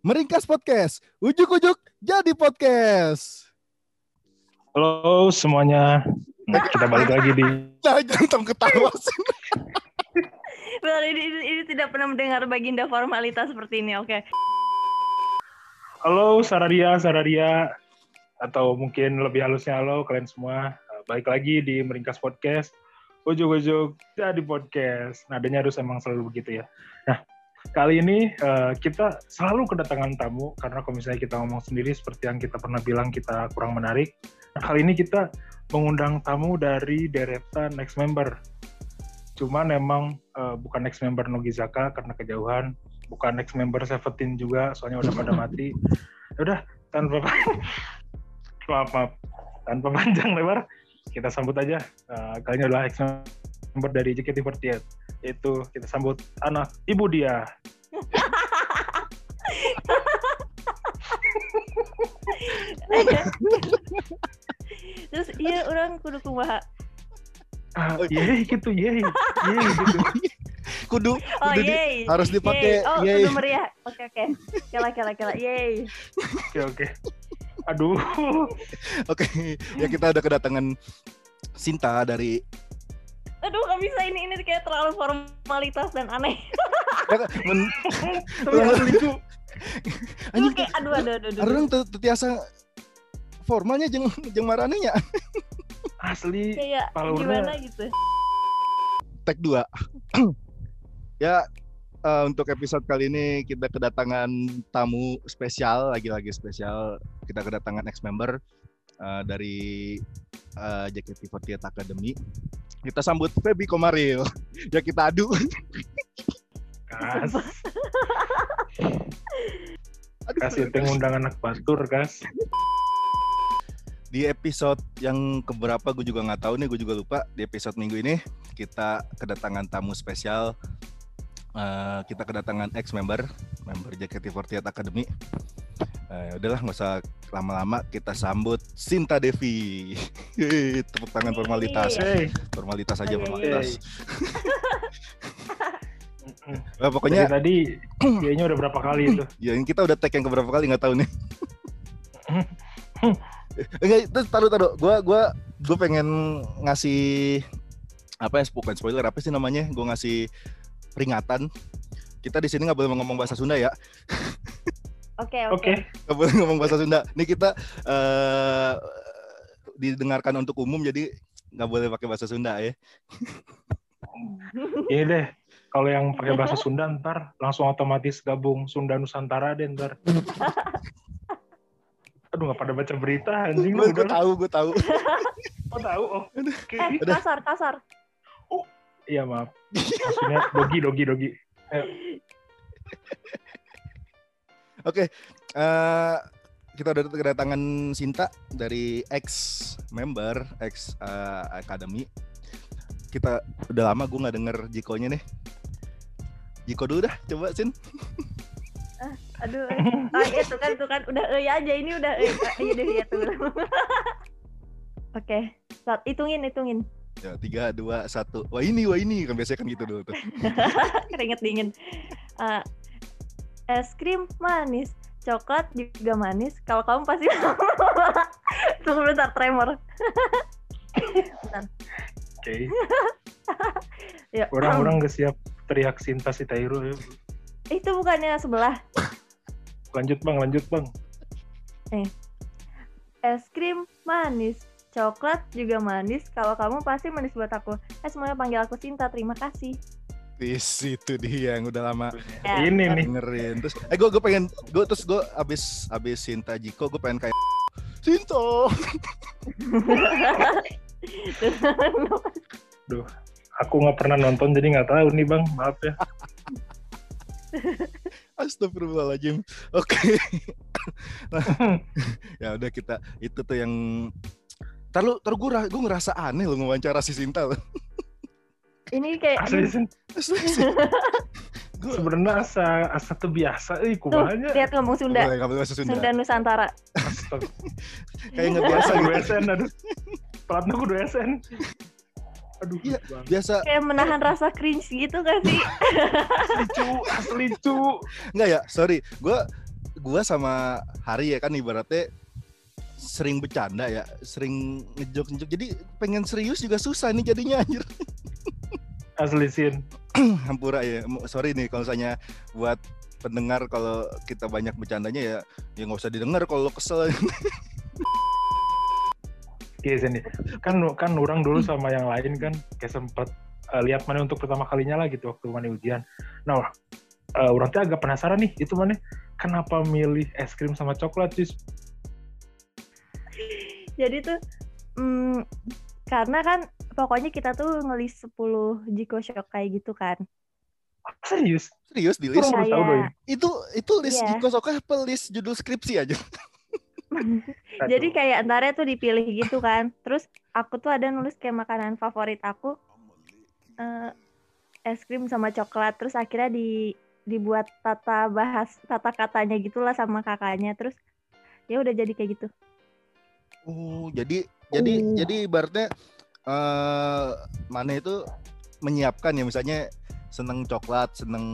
Meringkas Podcast. Ujuk-ujuk jadi podcast. Halo semuanya. Nah, kita balik lagi di Nah, jangan ketawa sih. Ini, ini, ini tidak pernah mendengar baginda formalitas seperti ini. Oke. Halo Sararia, Sararia atau mungkin lebih halusnya halo kalian semua. Uh, Balik lagi di Meringkas Podcast. Ujuk-ujuk jadi podcast. Nadanya harus emang selalu begitu ya. Nah, kali ini uh, kita selalu kedatangan tamu karena kalau misalnya kita ngomong sendiri seperti yang kita pernah bilang kita kurang menarik. Nah, kali ini kita mengundang tamu dari deretan next member. Cuman emang uh, bukan next member Nogizaka karena kejauhan, bukan next member Seventeen juga soalnya udah pada mati. Ya Udah tanpa maaf, maaf. tanpa panjang lebar kita sambut aja uh, kali ini adalah ex member dari JKT48 yaitu kita sambut anak ibu dia Terus iya orang kudu kumaha. ah yeay gitu yeay yeay gitu Kudu, Oh kudu di- yeay. harus dipakai Yeay. Oh yeay. kudu meriah. Oke oke. Kela kela kela. Yeay. oke oke aduh Oke, ya kita udah kedatangan Sinta dari Aduh gak bisa ini ini kayak terlalu formalitas dan aneh. men, tapi asli itu anjing Oke, aduh aduh aduh. aduh. orang tiasa formalnya jeung jeung maranenya asli Kayak gimana gitu. tag 2. ya eh, untuk episode kali ini kita kedatangan tamu spesial lagi-lagi spesial. Kita kedatangan ex member eh, dari eh, JKT48 Academy. Kita sambut Feby Komaril. ya kita adu. kas kasih itu ngundang anak batur kas Di episode yang keberapa gue juga nggak tahu nih, gue juga lupa. Di episode minggu ini kita kedatangan tamu spesial. Eh, kita kedatangan ex member, member JKT48 Academy. Eh, udahlah nggak usah lama-lama kita sambut Sinta Devi. Tepuk tangan formalitas, hey formalitas aja iya. formalitas. Mm-mm. Eh, pokoknya tadi kayaknya udah berapa kali itu ya ini kita udah tag yang keberapa kali nggak tahu nih. Enggak, itu taruh taruh. Gua gua gua pengen ngasih apa ya bukan spoiler apa sih namanya? Gua ngasih peringatan. Kita di sini nggak boleh ngomong bahasa Sunda ya. Oke oke oke. Nggak boleh ngomong bahasa Sunda. Ini kita eh didengarkan untuk umum jadi nggak boleh pakai bahasa Sunda ya. Iya deh, kalau yang pakai bahasa Sunda ntar langsung otomatis gabung Sunda Nusantara deh ntar. Aduh nggak pada baca berita anjing lu Gue tahu, gue tahu. Oh tahu oh. Oke. Eh kasar kasar. Iya maaf. Maksudnya dogi dogi dogi. Oke, eh kita udah kedatangan Sinta dari ex member, ex eh, academy. Kita udah lama gue nggak denger Jiko-nya nih. Jiko dulu dah, coba Sin. Aduh. eh. Ah iya tuh kan tuh kan udah eh aja ini udah eh iya deh iya tuh. Oke. Saat hitungin hitungin. Ya, tiga, dua, satu. Wah ini, wah ini kan biasanya kan gitu dulu tuh. Keringet dingin. Eh, es krim manis, coklat juga manis. Kalau kamu pasti Tunggu bentar tremor. Oke. Ya. Orang-orang gak siap teriak Sinta si Tairo. ya. Itu bukannya sebelah. Lanjut bang, lanjut bang. Es krim manis, coklat juga manis. Kalau kamu pasti manis buat aku. Eh semuanya panggil aku Sinta. Terima kasih. Tis, itu dia yang udah lama Ya, Ini nih. dengerin. Terus, eh gue gue pengen, gue terus gue abis abis Sinta Jiko, gue pengen kayak Sinto. Aku nggak pernah nonton jadi nggak tahu nih bang. Maaf ya. Astagfirullahaladzim. Oke. Nah, ya udah kita itu tuh yang Taruh, taruh gue, gue ngerasa aneh loh ngewawancara si Sinta loh. Ini kayak Asli sih. Asli sih. Gue Sebenarnya asa asa tuh biasa. Eh tuh kumanya. lihat ngomong Sunda. boleh nggak bahasa Sunda. Sunda Nusantara. Astaga. Kayak nggak biasa Biasa gitu. gue SN aduh. Pelatnya gue SN. Aduh, Iya. bang. Biasa Kayak menahan rasa cringe gitu gak sih? asli cu, asli cu. Enggak ya, sorry. Gue gua sama Hari ya kan ibaratnya sering bercanda ya, sering ngejok-ngejok. Jadi pengen serius juga susah nih jadinya anjir. Asli Sin. Hampura ya. Sorry nih kalau misalnya buat pendengar kalau kita banyak bercandanya ya ya nggak usah didengar kalau lo kesel. Iya Sin. Kan kan orang dulu sama yang lain kan kayak sempet eh, lihat mana untuk pertama kalinya lah gitu waktu mana ujian. Nah, eh, orang tuh agak penasaran nih itu mana kenapa milih es krim sama coklat sih? Jadi tuh mm, karena kan pokoknya kita tuh ngelis 10 Jiko Shock kayak gitu kan. Serius? Serius di list? Iya. doi. Itu itu list Iya. Jiko Soka apa list judul skripsi aja? Jadi kayak antara tuh dipilih gitu kan. Terus aku tuh ada nulis kayak makanan favorit aku eh, es krim sama coklat. Terus akhirnya di dibuat tata bahas tata katanya gitulah sama kakaknya. Terus ya udah jadi kayak gitu. Oh, jadi jadi Oh. jadi ibaratnya eh mana itu menyiapkan ya misalnya seneng coklat, seneng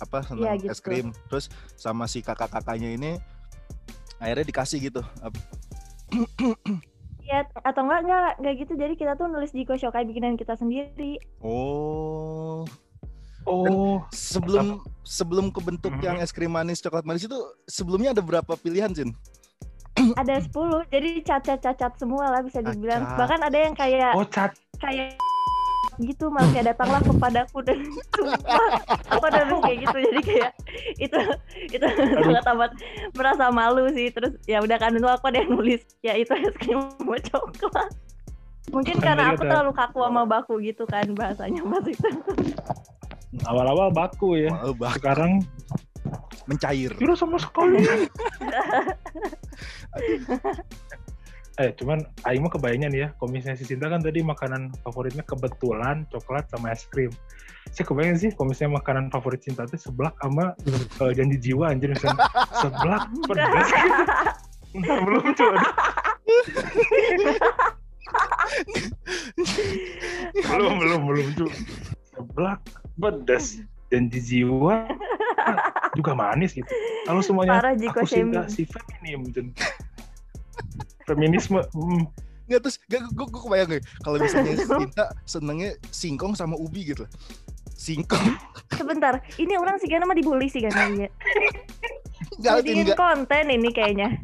apa seneng Iya, es gitu. krim, terus sama si kakak-kakaknya ini akhirnya dikasih gitu. Ap- Ya atau enggak enggak enggak gitu. Jadi kita tuh nulis Jiko Shock kayak bikinan kita sendiri. Oh, Oh, sebelum sebelum kebentuk Mhm. yang es krim manis coklat manis itu sebelumnya ada berapa pilihan Jin? Ada 10. Jadi cacat-cacat semua lah bisa dibilang. Cacat. Bahkan ada yang kayak oh cat. kayak gitu malah datanglah kepadaku dan sumpah aku ada nulis kayak gitu jadi kayak itu itu sangat amat merasa malu sih terus ya udah kan itu aku ada yang nulis ya itu es krim sama coklat mungkin Kan karena aku terlalu kaku sama baku gitu kan bahasanya pas itu Awal-awal baku ya. Bah, Sekarang mencair. tidak sama sekali. eh cuman Aing mah kebayangnya nih ya komisnya si Sinta kan tadi makanan favoritnya kebetulan coklat sama es krim. Saya kebayang sih komisnya makanan favorit Sinta itu seblak sama eh, janji jiwa anjir misalnya. Seblak pedas gitu belum cuy. Belum belum belum cuy. Seblak pedas janji jiwa juga manis gitu kalau semuanya parah aku cinta si feminim Jen. feminisme hmm. Nggak terus gak, gue, gue kebayang nih kalau misalnya Sinta senengnya singkong sama ubi gitu loh. Singkong. Sebentar ini orang sih kan nama dibully sih kan ya enggak jadiin konten ini kayaknya.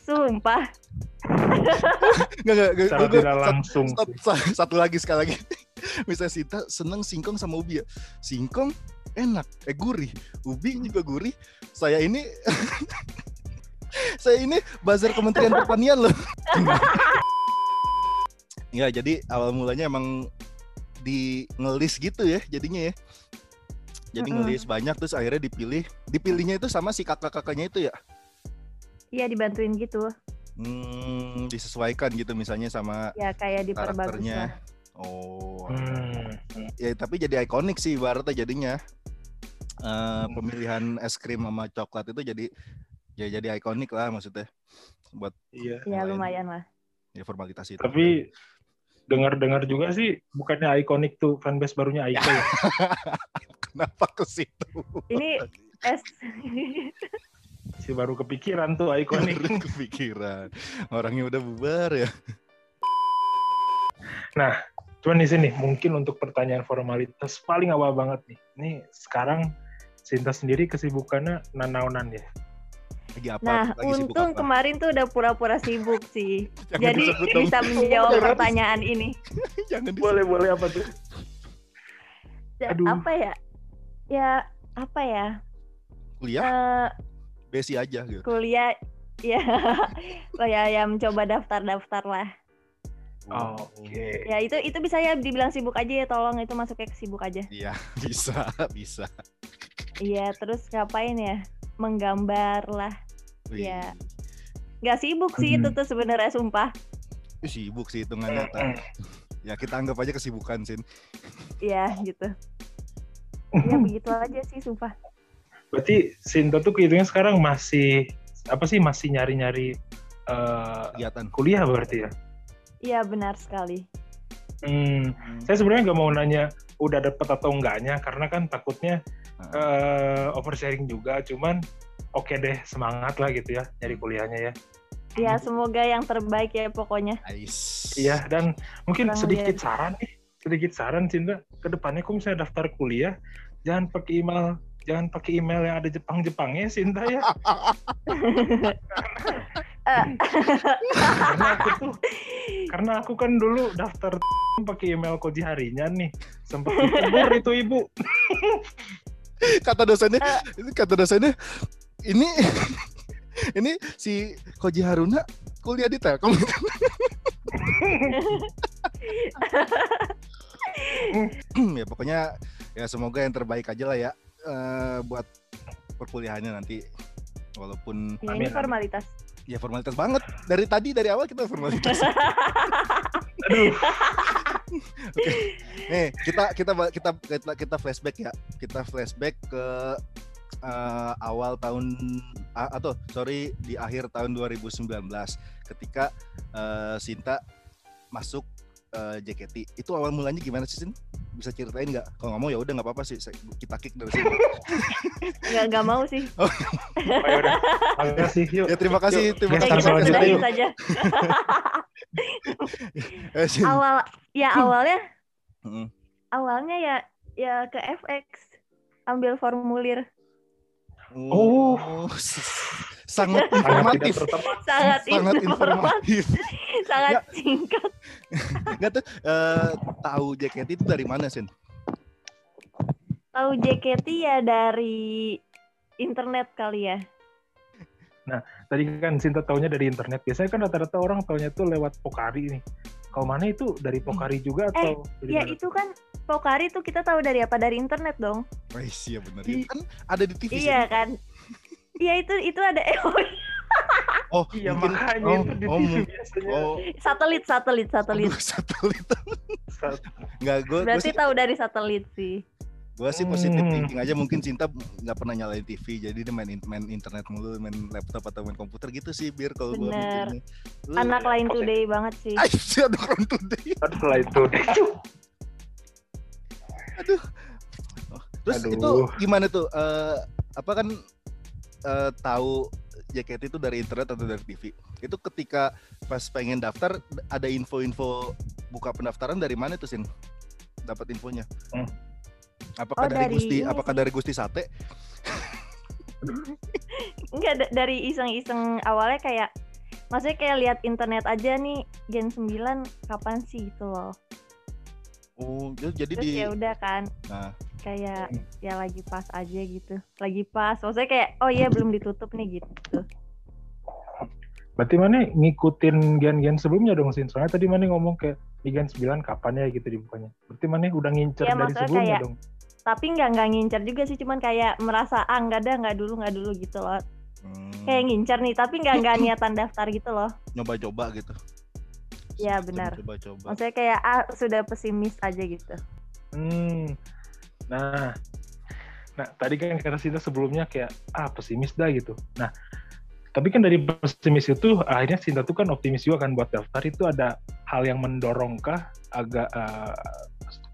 Sumpah. Enggak enggak enggak. Secara Gua- gua- tidak langsung sat- sa- satu lagi sekali lagi. Misalnya Sinta seneng singkong sama ubi ya? Singkong enak. Eh gurih. Ubi juga gurih. Saya ini saya ini bazar Kementerian Pertanian loh. Ya jadi awal mulanya emang di ngelis gitu ya jadinya ya. Jadi Mm-mm. ngelis banyak terus akhirnya dipilih. Dipilihnya itu sama si kakak-kakaknya itu ya? Iya dibantuin gitu. Hmm, disesuaikan gitu misalnya sama ya kayak karakternya. oh Hmm. ya tapi jadi ikonik sih ibaratnya jadinya. Eh, Hmm. pemilihan es krim sama coklat itu jadi ya jadi ikonik lah maksudnya buat Iya. ya lumayan lah. ya formalitas itu. Tapi dengar-dengar juga sih bukannya ikonik tuh fanbase barunya Aika ya. kenapa ke situ ini es Si baru kepikiran tuh ikonik. Baru kepikiran orangnya udah bubar ya Cuman di sini mungkin untuk pertanyaan formalitas paling awal banget nih. Ini sekarang Sinta sendiri kesibukannya nanaonan ya. Lagi apa Nah, lagi sibuk untung apa kemarin tuh udah pura-pura sibuk sih. Jadi disebut dong. bisa menjawab pertanyaan ini. jangan disebut. Boleh boleh apa tuh? Ya, Aduh. Apa ya? Ya apa ya? kuliah Eh, besi aja gitu kuliah ya oh ya ya mencoba daftar-daftar lah. Oke. Ya itu itu bisa ya dibilang sibuk aja ya tolong itu masuknya ke sibuk aja. iya bisa bisa Iya, terus ngapain ya? Menggambar lah. Wih, Iya. Nggak sibuk sih itu Hmm. tuh sebenarnya sumpah. sibuk sih hitungannya tak. ya kita anggap aja kesibukan sin Iya gitu. Ya begitu aja sih sumpah. Berarti Sinta tuh kehitungnya sekarang masih apa sih masih nyari-nyari eh, kegiatan kuliah berarti ya? Iya benar sekali. Hmm, saya sebenarnya nggak mau nanya udah dapet atau enggaknya karena kan takutnya eh, oversharing juga. Cuman oke deh semangat lah gitu ya nyari kuliahnya ya. Ya semoga yang terbaik ya pokoknya. Iya dan mungkin Kurang sedikit lihat. saran nih, sedikit saran Cinta ke depannya kok misalnya daftar kuliah jangan pakai email jangan pakai email yang ada Jepang-Jepangnya Cinta ya. Karena aku tuh karena aku kan dulu daftar pakai email Koji harinya nih sempat ditegur itu ibu. Kata dosennya, Eh. kata dosennya ini ini si Koji Haruna kuliah di Telkom. ya pokoknya ya semoga yang terbaik aja lah ya eh, buat perkuliahannya nanti walaupun ya, ini amin. formalitas. Ya formalitas banget dari tadi dari awal kita formalitas Aduh, Oke. Nih, kita kita kita kita kita flashback ya. Kita flashback ke eh, awal tahun ah, atau sorry di akhir tahun 2019 ketika eh, Sinta masuk eh, JKT. Itu awal mulanya gimana sih, Sin? Bisa ceritain nggak? Kalau nggak mau ya udah nggak apa-apa sih. Kita kick dari sini. Nggak nggak mau sih. oh, ya udah. Makasih yuk. ya terima kasih, Yuk, terima Ya kasih. kita selanjutnya sudahin yuk. saja. Eh. Awal ya awalnya awalnya ya ya ke FX ambil formulir Oh. sangat informatif. sangat, Sangat informatif, sangat Ya. singkat. Nggak tuh eh, tahu JKT itu dari mana, Sin? Tahu JKT ya dari internet kali ya. Tadi kan Sinta taunya dari internet. Biasanya kan rata-rata orang taunya tuh lewat Pokari nih. Kalau mana itu dari Pokari juga atau dari Ya mana? itu kan Pokari tuh kita tahu dari apa dari internet dong. Oh, iya benar. Di- Kan ada di TV. Iya Sin. kan. Iya itu itu ada oh, Oh, Iya mungkin makanya oh, itu di oh, TV biasanya. oh, satelit satelit satelit. aduh, satelit. Enggak, gue gue Berarti sih, tahu dari satelit sih. gua sih positif Hmm. thinking aja mungkin Cinta nggak pernah nyalain TV jadi dia main in- main internet mulu main laptop atau main komputer gitu sih biar kalau gua Bener. mikirnya. Anak lain today banget sih. Ay, sih ada orang today. Aduh lah itu. Oh, Terus Aduh. itu gimana tuh? Eh, apa kan eh, tahu JKT itu dari internet atau dari TV? Itu ketika pas pengen daftar ada info-info buka pendaftaran dari mana tuh Sin? Dapat infonya? Hmm. Apakah Oh, dari, dari Gusti? ini Apakah dari Gusti Sate? Enggak da- dari iseng-iseng awalnya kayak maksudnya kayak lihat internet aja nih Gen 9 kapan sih gitu loh. Oh, jadi jadi Terus di ya udah kan Nah. Kayak Hmm. ya lagi pas aja gitu. Lagi pas. Maksudnya kayak oh iya belum ditutup nih gitu. Berarti mana ngikutin gen-gen sebelumnya dong Sin. Soalnya tadi mana ngomong kayak di gen 9 kapan ya gitu dibukanya. Berarti mana udah ngincer Iya, dari maksudnya sebelumnya kayak- dong. Tapi nggak nggak ngincer juga sih cuman kayak merasa ah nggak ada nggak dulu nggak dulu gitu loh. Hmm, Kayak ngincer nih tapi nggak nggak niatan daftar gitu loh. nyoba-coba gitu. Iya, Sistem benar. Coba-coba. Maksudnya kayak ah sudah pesimis aja gitu. Hmm. Nah, nah tadi kan kata Sinta sebelumnya kayak ah pesimis dah gitu. Nah, tapi kan dari pesimis itu akhirnya Sinta tuh kan optimis juga kan buat daftar itu ada hal yang mendorongkah agak eh,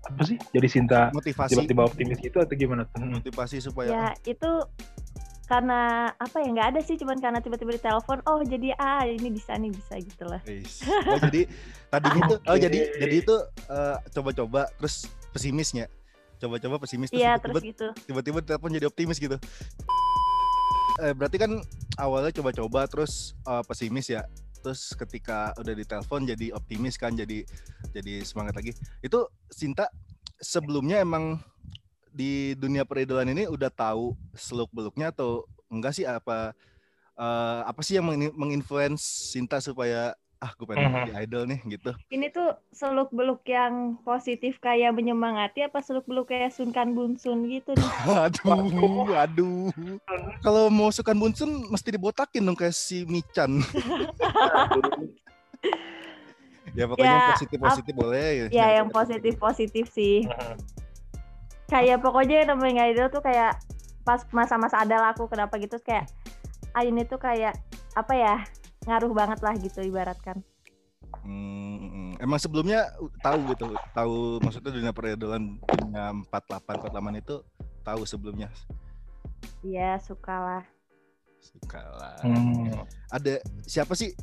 apa sih? Jadi Sinta Motivasi. tiba-tiba optimis gitu atau gimana tuh? Hmm. Motivasi supaya Ya itu karena apa ya nggak ada sih cuman karena tiba-tiba ditelepon oh jadi ah ini bisa nih bisa gitu lah. Oh, jadi tadinya tuh oh jadi jadi itu eh, coba-coba terus pesimisnya. Coba-coba pesimis terus Iya tiba-tiba terus gitu. tiba-tiba telepon jadi optimis gitu. Eh, berarti kan awalnya coba-coba terus eh, pesimis ya. Terus ketika udah ditelepon jadi optimis kan jadi jadi semangat lagi. Itu Sinta sebelumnya emang di dunia peridolan ini udah tahu seluk beluknya atau enggak sih apa eh, apa sih yang mengin- menginfluence Sinta supaya ah gue pengen Mhm. jadi idol nih gitu. Ini tuh seluk beluk yang positif kayak menyemangati apa seluk beluk kayak sunkan bunsun gitu nih. Aduh, aduh. Kalau mau sukan bunsun mesti dibotakin dong kayak si Michan. ya pokoknya Ya, positif positif boleh ya. Ya yang positif positif sih. Hmm. Kayak pokoknya yang namanya idol tuh kayak pas masa-masa ada aku kenapa gitu kayak ah ini tuh kayak apa ya ngaruh banget lah gitu ibaratkan. Hmm, hmm. emang sebelumnya tahu gitu, tahu maksudnya dunia peridolan dunia 48 48 itu tahu sebelumnya. Iya suka lah. Suka lah. Hmm. Ada siapa sih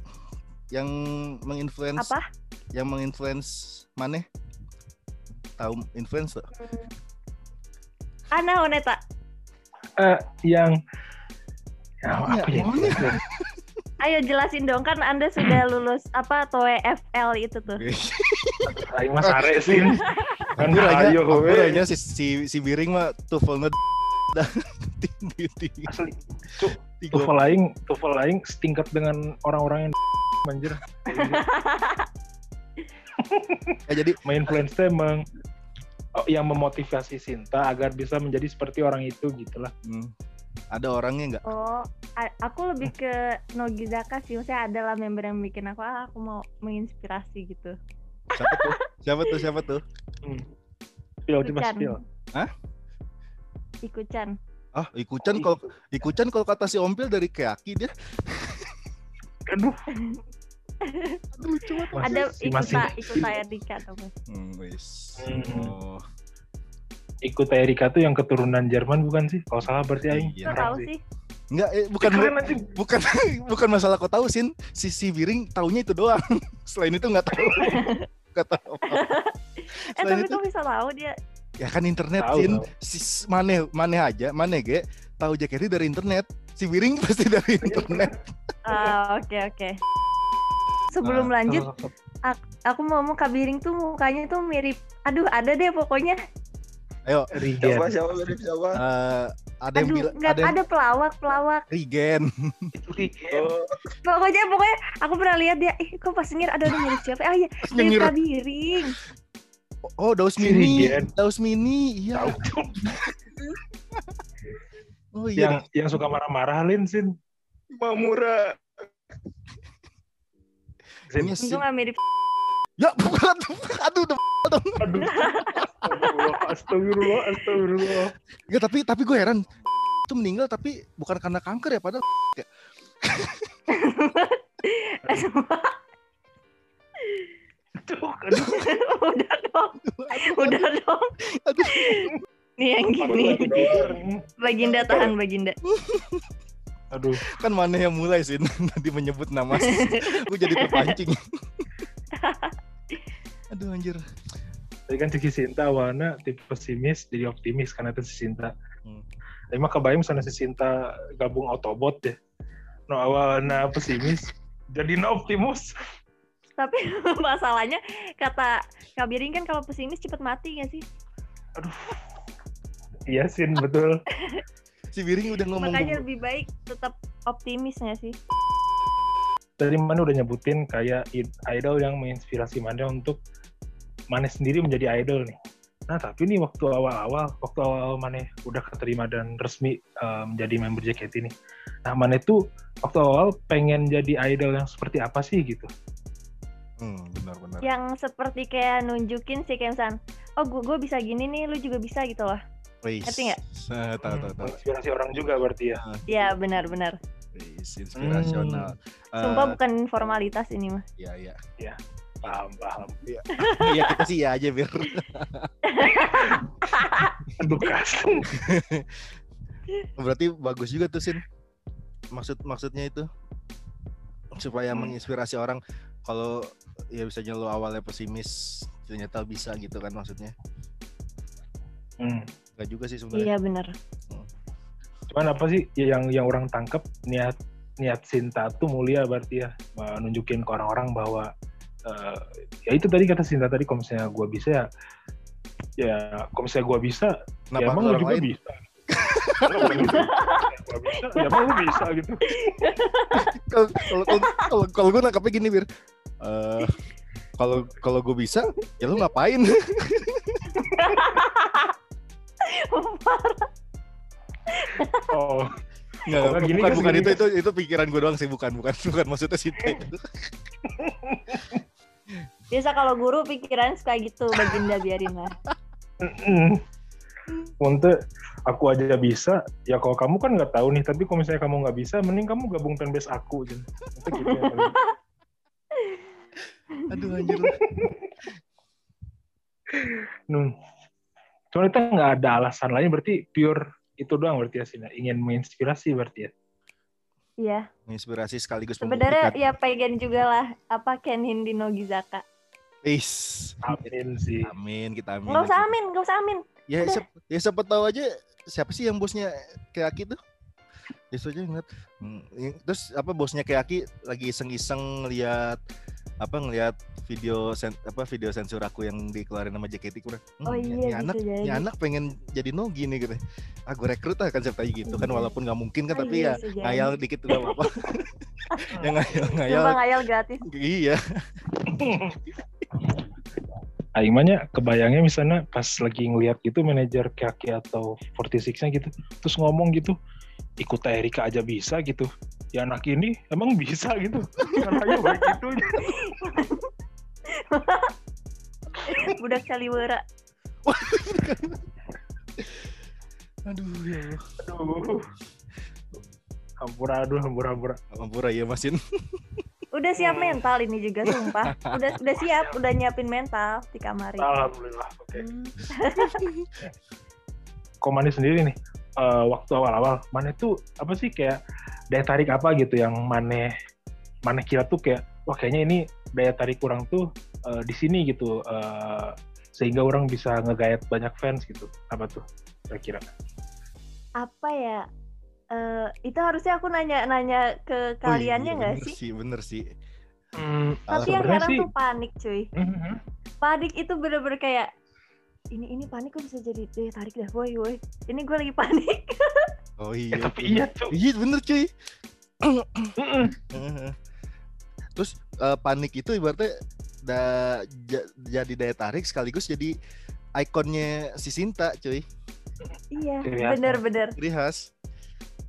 yang menginfluence Apa? yang menginfluence mana? Tahu influence tuh? Ana Oneta. Eh, yang ya, Maunya, apa ya? Ayo jelasin dong kan Anda sudah lulus apa TOEFL itu tuh. Aing mas are sih. Kan ayo hampir we. aja si, si, si Biring mah tuvelnya dah tinggi tinggi. Asli. TOEFL aing, TOEFL aing setingkat dengan orang-orang yang anjir. Ya, jadi Menginfluence teh emang oh, yang memotivasi Sinta agar bisa menjadi seperti orang itu gitulah. hmm, ada orangnya nggak? Oh, aku lebih ke Nogizaka sih. Maksudnya adalah member yang bikin aku, ah, aku mau menginspirasi gitu. Siapa tuh? Siapa tuh? Siapa tuh? Hmm. Spill, Ikucan. spill. Hah? Ikucan. Ah, Ikucan kalau Ikucan kalau kata si Ompil dari Keaki dia. Aduh, Aduh, lucu banget. Ada masih- Ikuta, Ikuta Erika atau apa? Hmm, wis. Hmm. Oh, ikut Erika tuh yang keturunan Jerman bukan sih? Kalau salah berarti aing. Iya. Tahu sih? Enggak, eh, bukan Keren anjing. bukan bukan masalah kau tahu sin si si Biring taunya itu doang. Selain itu nggak tahu. Nggak tahu. Eh Selain tapi itu- kok bisa tahu dia? Ya kan internet Tahu, sin tahu. si maneh maneh aja maneh ge tahu JKT dari internet. Si Biring pasti dari internet. Ah, oke oke. Sebelum Nah, lanjut, aku mau ngomong Kak Biring tuh mukanya tuh mirip. Aduh, ada deh pokoknya. Ayo, Rigen. Siapa siapa mirip siapa? eh, ada yang Aduh, bilang nggak ada yang ada pelawak pelawak. Regen. Itu Rigen. Oh, Pokoknya pokoknya aku pernah lihat dia. Ih, kok pas ngir ada mirip siapa? Ah iya, mirip Nyengir. Kak Biring. Oh, Daus Mini. Regen. Daus Mini. Iya. Oh yang iya. yang suka marah-marah Lin Sin. Mamura. Sin. Untung nggak mirip. Ya, bukan. Aduh, udah. Aduh. Astagfirullah, astagfirullah, astagfirullah. Enggak, tapi tapi gue heran. Itu meninggal tapi bukan karena kanker ya padahal Aduh, aduh. udah dong, udah dong. aduh. Nih yang gini. Baginda tahan Baginda. Aduh, kan mana yang mulai sih tadi menyebut nama gue jadi terpancing aduh anjir tadi kan si Sinta awalnya tipe pesimis jadi optimis karena itu si Sinta. Hmm. Mah kebayang sana si Sinta gabung Autobot deh. No awalnya pesimis jadi no optimus. Tapi masalahnya kata Kak Biring kan kalau pesimis cepet mati gak sih? Aduh. Iya Sin, betul. si Biring udah ngomong Makanya lebih baik tetap optimis gak sih? Tadi mana udah nyebutin kayak idol yang menginspirasi mana untuk mana sendiri menjadi idol nih. Nah tapi nih waktu awal-awal, waktu awal mana udah keterima dan resmi eh, menjadi member JKT nih. Nah mana tuh waktu awal pengen jadi idol yang seperti apa sih gitu? hmm, benar-benar Yang seperti kayak nunjukin sih kayak misalnya, oh gue gue bisa gini nih, lu juga bisa gitu loh. Ngerti nggak? Eh, tahu tahu tahu Inspirasi orang juga berarti ya. Ya benar-benar. Wis, inspirasional Sumpah Eh, bukan formalitas ini mah. iya iya Paham, paham. iya kita sih ya aja bir Aduh kas. berarti bagus juga tuh sin maksud maksudnya itu supaya Hmm. menginspirasi orang kalau ya bisa lo awalnya pesimis ternyata bisa gitu kan maksudnya Hmm. Gak juga sih sebenarnya Iya benar. Cuman apa sih ya yang yang orang tangkap niat niat Sinta tuh mulia berarti ya. Menunjukin ke orang-orang bahwa eh, ya itu tadi kata Sinta tadi kalau misalnya gue bisa ya ya kalau misalnya gue bisa kenapa ya emang lu juga lain? bisa. Ya emang lu bisa gitu. kalau kalau kalau gue nangkapnya gini bir. Eh, kalau kalau gue bisa ya lu ngapain Oh, Nggak, Oh, gini bukan kan, bukan itu itu itu pikiran gue doang sih bukan bukan bukan maksudnya sih Biasa kalau guru pikiran suka gitu, Baginda biarin lah. untuk aku aja bisa ya kalau kamu kan nggak tahu nih tapi kalau misalnya kamu nggak bisa mending kamu gabung fanbase aku gitu. Itu gitu ya, aduh anjir Hmm. Cuman itu nggak ada alasan lain berarti pure itu doang berarti ya Sina ingin menginspirasi berarti ya. Iya. menginspirasi sekaligus Sebenarnya ya pengen juga lah apa Kenhin di Nogizaka. Is. Amin sih. Amin, kita amin. Nggak usah amin, nggak usah amin. Ya, siapa, ya siapa tahu aja siapa sih yang bosnya Keaki tuh? Justru aja ngeliat. Hmm, terus apa bosnya Keaki lagi iseng-iseng lihat apa ngelihat video sen, apa video sensor aku yang dikeluarin sama JKT kurang. Hmm, Oh iya, ini bisa anak, jadi. ini anak pengen jadi Nogi nih gitu. Ah gue rekrut lah kan siapa gitu kan Iya. walaupun nggak mungkin kan Oh tapi iya, ya ngayal dikit udah apa-apa. ya ngayal ngayal. Cuma ngayal gratis. Iya. Aing mahnya kebayangnya misalnya pas lagi ngeliat gitu manajer Kaki atau 46-nya gitu, terus ngomong gitu, ikut Erika aja bisa gitu. Ya anak ini emang bisa gitu. Anaknya baik gitu. Budak Caliwara. Aduh ya. Aduh. Hampura, aduh, hampura, hampura. Ampura ya Masin. Udah siap Hmm. mental ini juga sumpah. Udah udah siap, udah nyiapin mental di kamar. Alhamdulillah. Oke. Hmm. Kok Mane sendiri nih, eh, waktu awal-awal, Mane tuh apa sih kayak daya tarik apa gitu yang Mane Mane kira tuh kayak, wah kayaknya ini daya tarik orang tuh eh, di sini gitu, eh, sehingga orang bisa ngegayat banyak fans gitu. Apa tuh kira-kira? Apa ya? Eh, itu harusnya aku nanya-nanya ke kaliannya Oh iya, nggak bener sih? Bener sih. Hmm, Tapi yang sih- tuh panik cuy. mhm. Panik itu bener-bener kayak ini ini panik kok bisa jadi daya tarik dah woi woi ini gue lagi panik Oh Eh, iya. tapi bener. iya tuh. Iya bener cuy. Terus eh, panik itu ibaratnya da- ja- jadi daya tarik sekaligus jadi ikonnya si Sinta cuy. iya Ciri khasnya. bener-bener Ciri khas.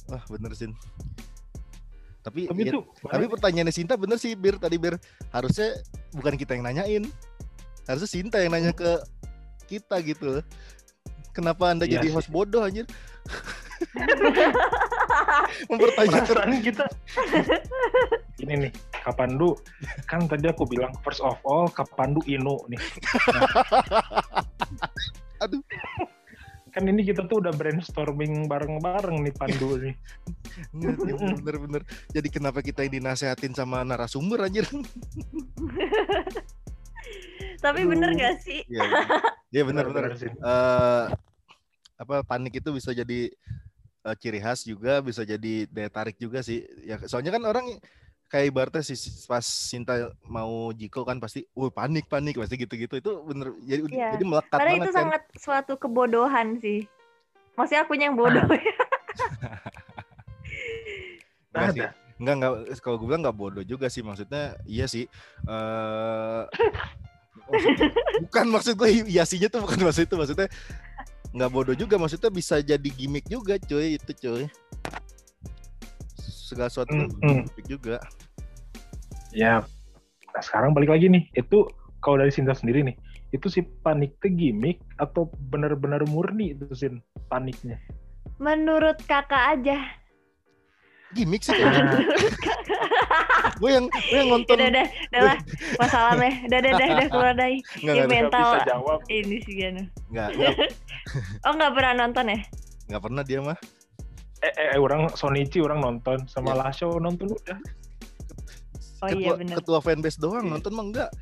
Wah bener Sin. Tapi, Tapi ya- tuh, tapi pertanyaannya Sinta bener sih Bir tadi Bir harusnya bukan kita yang nanyain. Harusnya Sinta yang nanya ke kita gitu. Kenapa anda Iya jadi sih. host bodoh anjir? Mempertanyakan kita. Ini nih, Kapandu. Kan tadi aku bilang first of all Kapandu Inu nih. Nah. Aduh. Kan ini kita tuh udah brainstorming bareng-bareng nih Pandu nih. Bener-bener. Jadi kenapa kita yang dinasehatin sama narasumber anjir? tapi Aduh. bener gak sih Iya, iya bener-bener. sih. Eh, apa panik itu bisa jadi eh, ciri khas juga, bisa jadi daya tarik juga sih. Ya soalnya kan orang kayak ibaratnya si si- pas Sinta mau Jiko kan pasti, "Wah, panik, panik." Pasti gitu-gitu. Itu bener jadi Iya. jadi melekat padahal banget itu kan. sangat suatu kebodohan sih maksudnya akunya yang bodoh ya Enggak sih. Ada. Enggak, enggak kalau gue bilang enggak bodoh juga sih maksudnya iya sih. Eh bukan maksud gue iya sihnya tuh bukan maksud itu maksudnya nggak bodoh juga maksudnya bisa jadi gimmick juga cuy itu cuy segala sesuatu Hmm, hmm. gimmick juga Ya, nah sekarang balik lagi nih. Itu kalau dari Sinta sendiri nih, itu si panik tuh gimmick atau benar-benar murni itu Sin paniknya? menurut kakak aja gimmick sih Nah, gue yang gue yang nonton udah udah udah lah masalahnya udah udah udah udah keluar dari nggak Ini mental. jawab. ini sih Gano nggak nggak oh nggak pernah nonton ya nggak pernah dia mah Eh, eh, eh, orang Sonichi orang nonton sama Ya. Lasho nonton udah. Oh ketua, iya, bener. ketua fanbase doang Iya. nonton mah enggak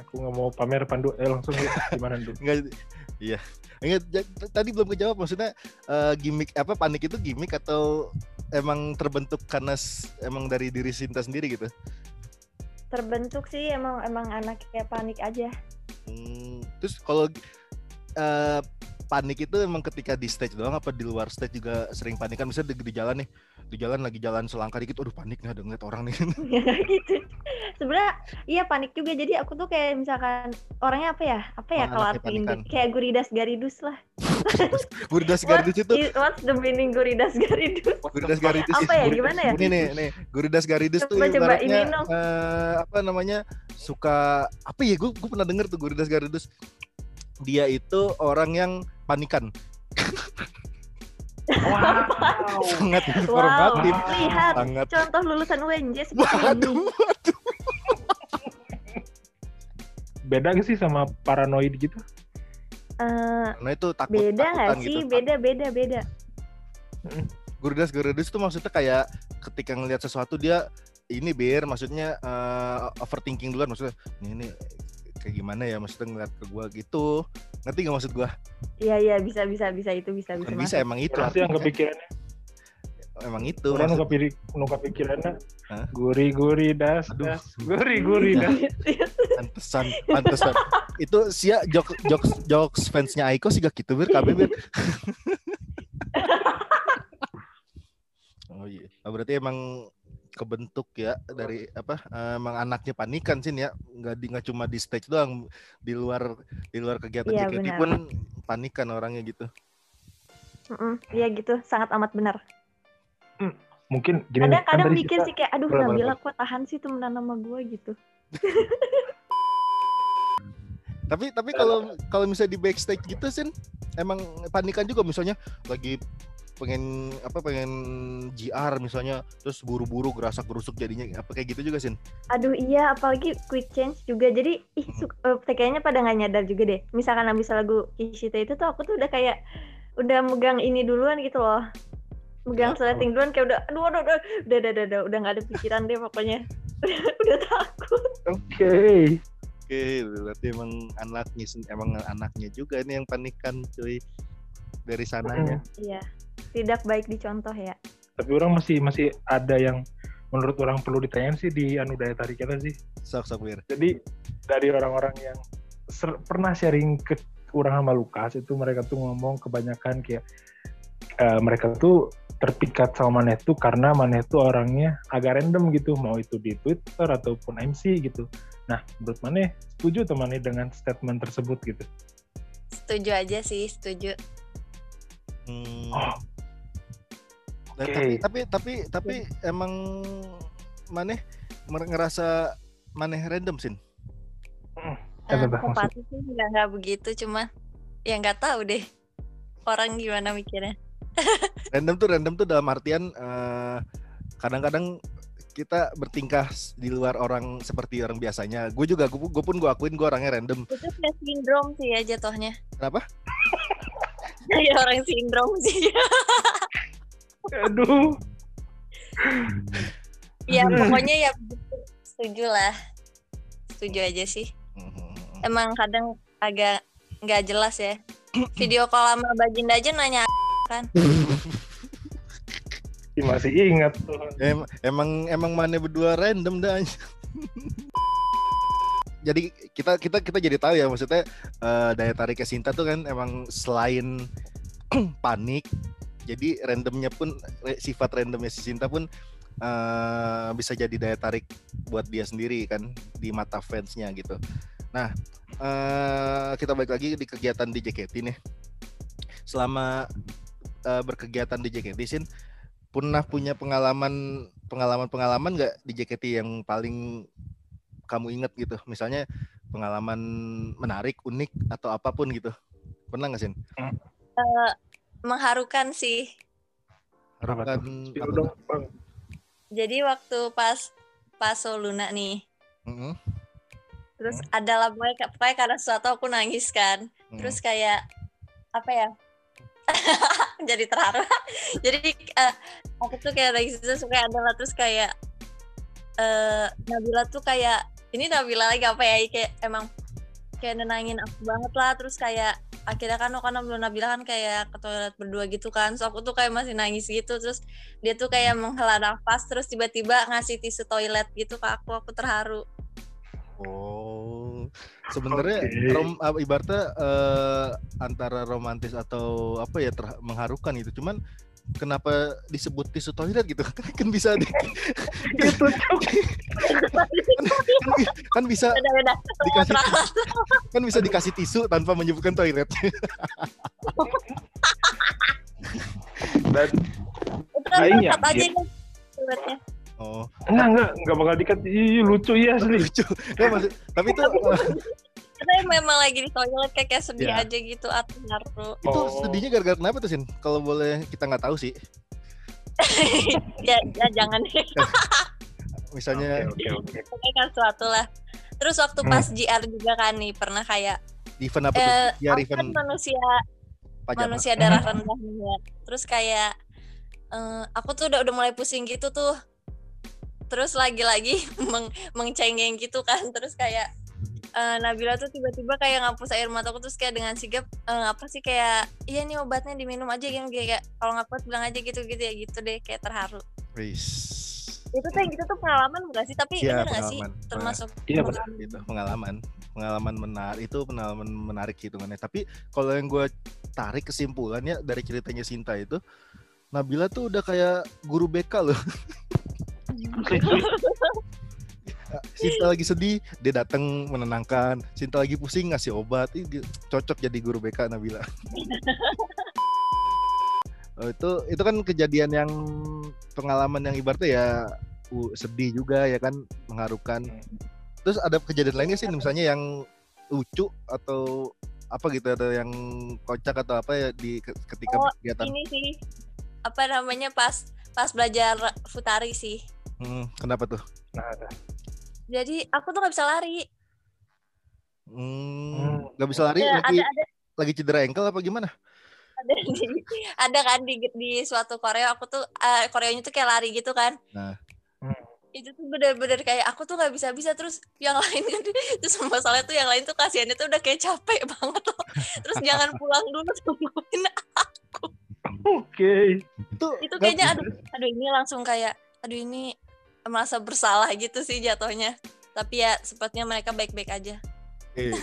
Aku nggak mau pamer Pandu, eh langsung ya. gimana dulu? Enggak, iya. Enggak, ja- t- tadi belum kejawab maksudnya eh, gimmick apa panik itu gimmick atau emang terbentuk karena emang dari diri Sinta sendiri gitu. terbentuk sih emang emang anaknya panik aja Hmm, terus kalau eh, panik itu emang ketika di stage doang apa di luar stage juga sering panik kan misalnya di, di jalan nih di jalan lagi jalan selangkah dikit aduh panik nih ada ngeliat orang nih. Ya gitu. Sebenarnya iya panik juga. Jadi aku tuh kayak misalkan orangnya apa ya? Apa ya kalau panikan. kayak guridas garidus lah. Guridas What Garidus itu is- what's the meaning guridas garidus? Guridas Garidus apa ya? Gimana ya? Ini nih, nih. Guridas Garidus tuh Coba- ibaratnya ini eh, apa namanya suka apa ya? Gue gue pernah denger tuh Guridas Garidus. Dia itu orang yang panikan Wow. sangat wow. informatif. Lihat sangat. contoh lulusan UNJ seperti ini. waduh. Beda gak sih sama paranoid gitu? Eh, nah itu takut beda takutan sih? gitu beda beda beda. Gurdas gurdas itu maksudnya kayak ketika ngelihat sesuatu dia ini bir maksudnya eh, overthinking duluan. Maksudnya ini, ini kayak gimana ya maksudnya ngeliat ke gua gitu ngerti gak maksud gua Iya iya bisa bisa bisa itu bisa bisa. kan bisa masuk. emang itu Berarti yang kepikirannya, emang itu orang maksud- nu kepikir, nu kepikirannya, Hah? guri guri das, Aduh. das, guri guri das. pantesan pantesan itu sia jokes jokes jokes fansnya Aiko sih gak gitu bir KB bir oh iya Oh, berarti emang kebentuk ya dari apa eh, emang anaknya panikan sih ya nggak di nggak cuma di stage doang di luar di luar kegiatan Iya, JKT benar. pun panikan orangnya gitu Iya gitu sangat amat benar. Mungkin gini nih, kan Kadang-kadang tadi mikir kita- sih kayak aduh Berapa, Nabila kok tahan sih temenan sama gue gitu. tapi tapi kalau kalau misalnya di backstage gitu sih emang panikan juga misalnya lagi pengen apa pengen GR misalnya terus buru-buru gerasak gerusuk jadinya apa kayak gitu juga sih Aduh iya apalagi quick change juga jadi ih eh, kayaknya pada nggak nyadar juga deh. Misalkan habis lagu Kishita itu tuh aku tuh udah kayak udah megang ini duluan gitu loh. Megang Ya, sleting duluan kayak udah aduh aduh aduh udah udah udah udah, udah nggak ada pikiran deh pokoknya. udah takut. Oke. Oke, berarti emang anaknya emang anaknya juga nih yang panikan cuy dari sananya. Iya. Tidak baik dicontoh ya. Tapi orang masih masih ada yang menurut orang perlu ditanyain sih di anu daya tarik kita sih. Sok sok wir. Jadi dari orang-orang yang ser- pernah sharing ke orang sama Lukas itu mereka tuh ngomong kebanyakan kayak eh, mereka tuh terpikat sama Maneh tuh karena Maneh tuh orangnya agak random gitu mau itu di Twitter ataupun MC gitu. Nah menurut Maneh setuju temannya dengan statement tersebut gitu. Setuju aja sih, setuju. Hmm. Oh, Dan oke. tapi tapi tapi tapi emang maneh ngerasa maneh random sih. Eh, Nah, sih nggak nggak begitu, cuma ya nggak tahu deh orang gimana mikirnya. Random tuh random tuh dalam artian eh, kadang-kadang kita bertingkah di luar orang seperti orang biasanya. Gue juga, gue pun gue akuin gue orangnya random. Itu kayak sindrom sih ya jatuhnya. Kenapa? Kayak orang sindrom sih. Aduh. ya pokoknya ya setuju lah. Setuju aja sih. Hmm. Emang kadang agak nggak jelas ya. Video call sama Baginda aja nanya kan. Ih, masih ingat tuh. Em- emang emang mana berdua random dah. Jadi kita kita kita jadi tahu ya maksudnya eh, daya tariknya Sinta tuh kan emang selain panik, jadi randomnya pun sifat randomnya si Sinta pun eh, bisa jadi daya tarik buat dia sendiri kan di mata fansnya gitu. Nah eh, kita balik lagi di kegiatan di JKT nih. Selama eh, berkegiatan di JKT Sin, pernah punya pengalaman pengalaman pengalaman nggak di JKT yang paling kamu inget gitu misalnya pengalaman menarik unik atau apa pun gitu pernah nggak sih Mengharukan sih. Harukan tuh? Spill apa dong, tuh? Bang. Jadi waktu pas pas Soluna nih, Mm-mm, terus ada lah pokoknya, pokoknya karena sesuatu aku nangis kan. mm. Terus kayak apa ya? jadi terharu. jadi eh, aku tuh kayak lagi terus kayak adalah terus kayak eh Nabila tuh kayak ini Nabila lagi apa ya kayak emang kayak nenangin aku banget lah terus kayak akhirnya kan karena belum Nabila kan kayak ke toilet berdua gitu kan so aku tuh kayak masih nangis gitu terus dia tuh kayak menghela nafas terus tiba-tiba ngasih tisu toilet gitu ke aku aku terharu oh sebenarnya Oke. rom apa, ibaratnya eh, antara romantis atau apa ya ter- mengharukan gitu cuman kenapa disebut tisu toilet gitu? Kan bisa di, Itu Cuk. kan bisa udah udah dikasih kan bisa dikasih tisu tanpa menyebutkan toilet. Dan itu aja kan toiletnya oh enggak enggak enggak bakal dikat. Ih, lucu iya asli. lucu ya, maksud, tapi itu Kita memang lagi di toilet kayak, kayak sedih Ya. aja gitu atau haru. itu Oh. sedihnya gara-gara kenapa tuh sin kalau boleh kita nggak tahu sih ya, ya jangan deh. misalnya Oke, oke, kan suatu lah. Terus waktu Hmm. pas GR juga kan nih pernah kayak di event apa tuh eh ya aku kan event manusia pajama manusia darah rendah nih ya. Terus kayak eh, aku tuh udah udah mulai pusing gitu tuh terus lagi-lagi meng mengcengeng gitu kan. Terus kayak eh, Nabila tuh tiba-tiba kayak ngapus air mataku terus kayak dengan sigap eh, apa sih kayak iya nih obatnya diminum aja gitu kayak kalau nggak kuat bilang aja gitu gitu ya gitu deh kayak terharu. Wis. itu tuh yang gitu tuh pengalaman bukan sih? Tapi bener nggak sih? termasuk Iya, pengalaman. itu pengalaman. Pengalaman menarik itu pengalaman menarik hitungannya tapi kalau yang gue tarik kesimpulannya dari ceritanya Sinta itu Nabila tuh udah kayak guru BK loh Sinta lagi sedih dia datang menenangkan. Sinta lagi pusing ngasih obat. Ih, cocok jadi guru BK Nabila. Oh, itu itu kan kejadian yang pengalaman yang ibaratnya ya uh, sedih juga ya kan mengharukan. Terus ada kejadian lainnya sih misalnya yang lucu atau apa gitu atau yang kocak atau apa ya di ke- ketika Oh, kegiatan ini sih apa namanya pas pas belajar futari sih Hmm, kenapa tuh? Nah, ada. jadi aku tuh nggak bisa lari. Hmm, nggak bisa lari Ya, lagi ada ada lagi cedera ankle apa gimana? Ada di ada kan di di suatu Korea aku tuh eh, Koreanya tuh kayak lari gitu kan. Nah. Hmm. itu tuh bener-bener kayak aku tuh nggak bisa bisa terus yang lain kan terus masalahnya tuh yang lain tuh kasihannya tuh udah kayak capek banget loh. Terus jangan pulang dulu tungguin Oke. itu itu nggak kayaknya aduh aduh ini langsung kayak aduh ini merasa bersalah gitu sih jatuhnya. Tapi ya sepertinya mereka baik-baik aja. Eh,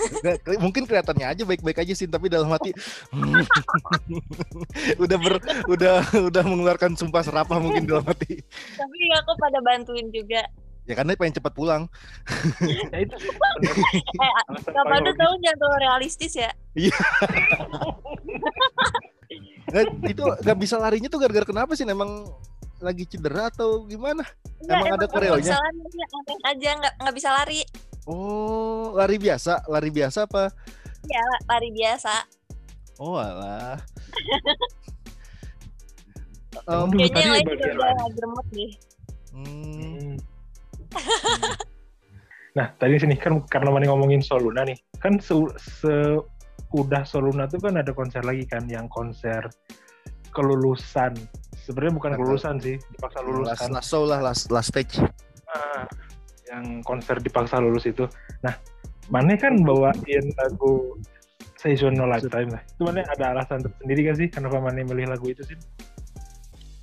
mungkin kelihatannya aja baik-baik aja sih tapi dalam hati udah ber udah udah mengeluarkan sumpah serapah mungkin dalam hati. Tapi aku pada bantuin juga. Ya karena pengen cepat pulang. Ya itu eh Kak paling Pandu logis. tahu realistis ya? Nggak, itu nggak bisa larinya tuh gara-gara kenapa sih? Emang lagi cedera atau gimana? Enggak, Emang ada aku koreonya? bisa lari aja, nggak nggak bisa lari. Oh lari biasa? Lari biasa apa? Ya lari biasa. Oh alah. Emang dulu kayaknya yang tadi lain juga udah geremot deh. Hmm, Hmm. Nah, tadi sini kan karena Mani ngomongin Soluna nih, kan se, se- udah Soluna tuh kan ada konser lagi kan, yang konser kelulusan. Sebenarnya bukan Betul. kelulusan sih, dipaksa lulus last, kan. last show lah last last stage Ah, yang konser dipaksa lulus itu. Nah, Mane kan bawain lagu Seasonal Lifetime lah. Itu Mane ada alasan tersendiri kan sih kenapa Mane milih lagu itu sih?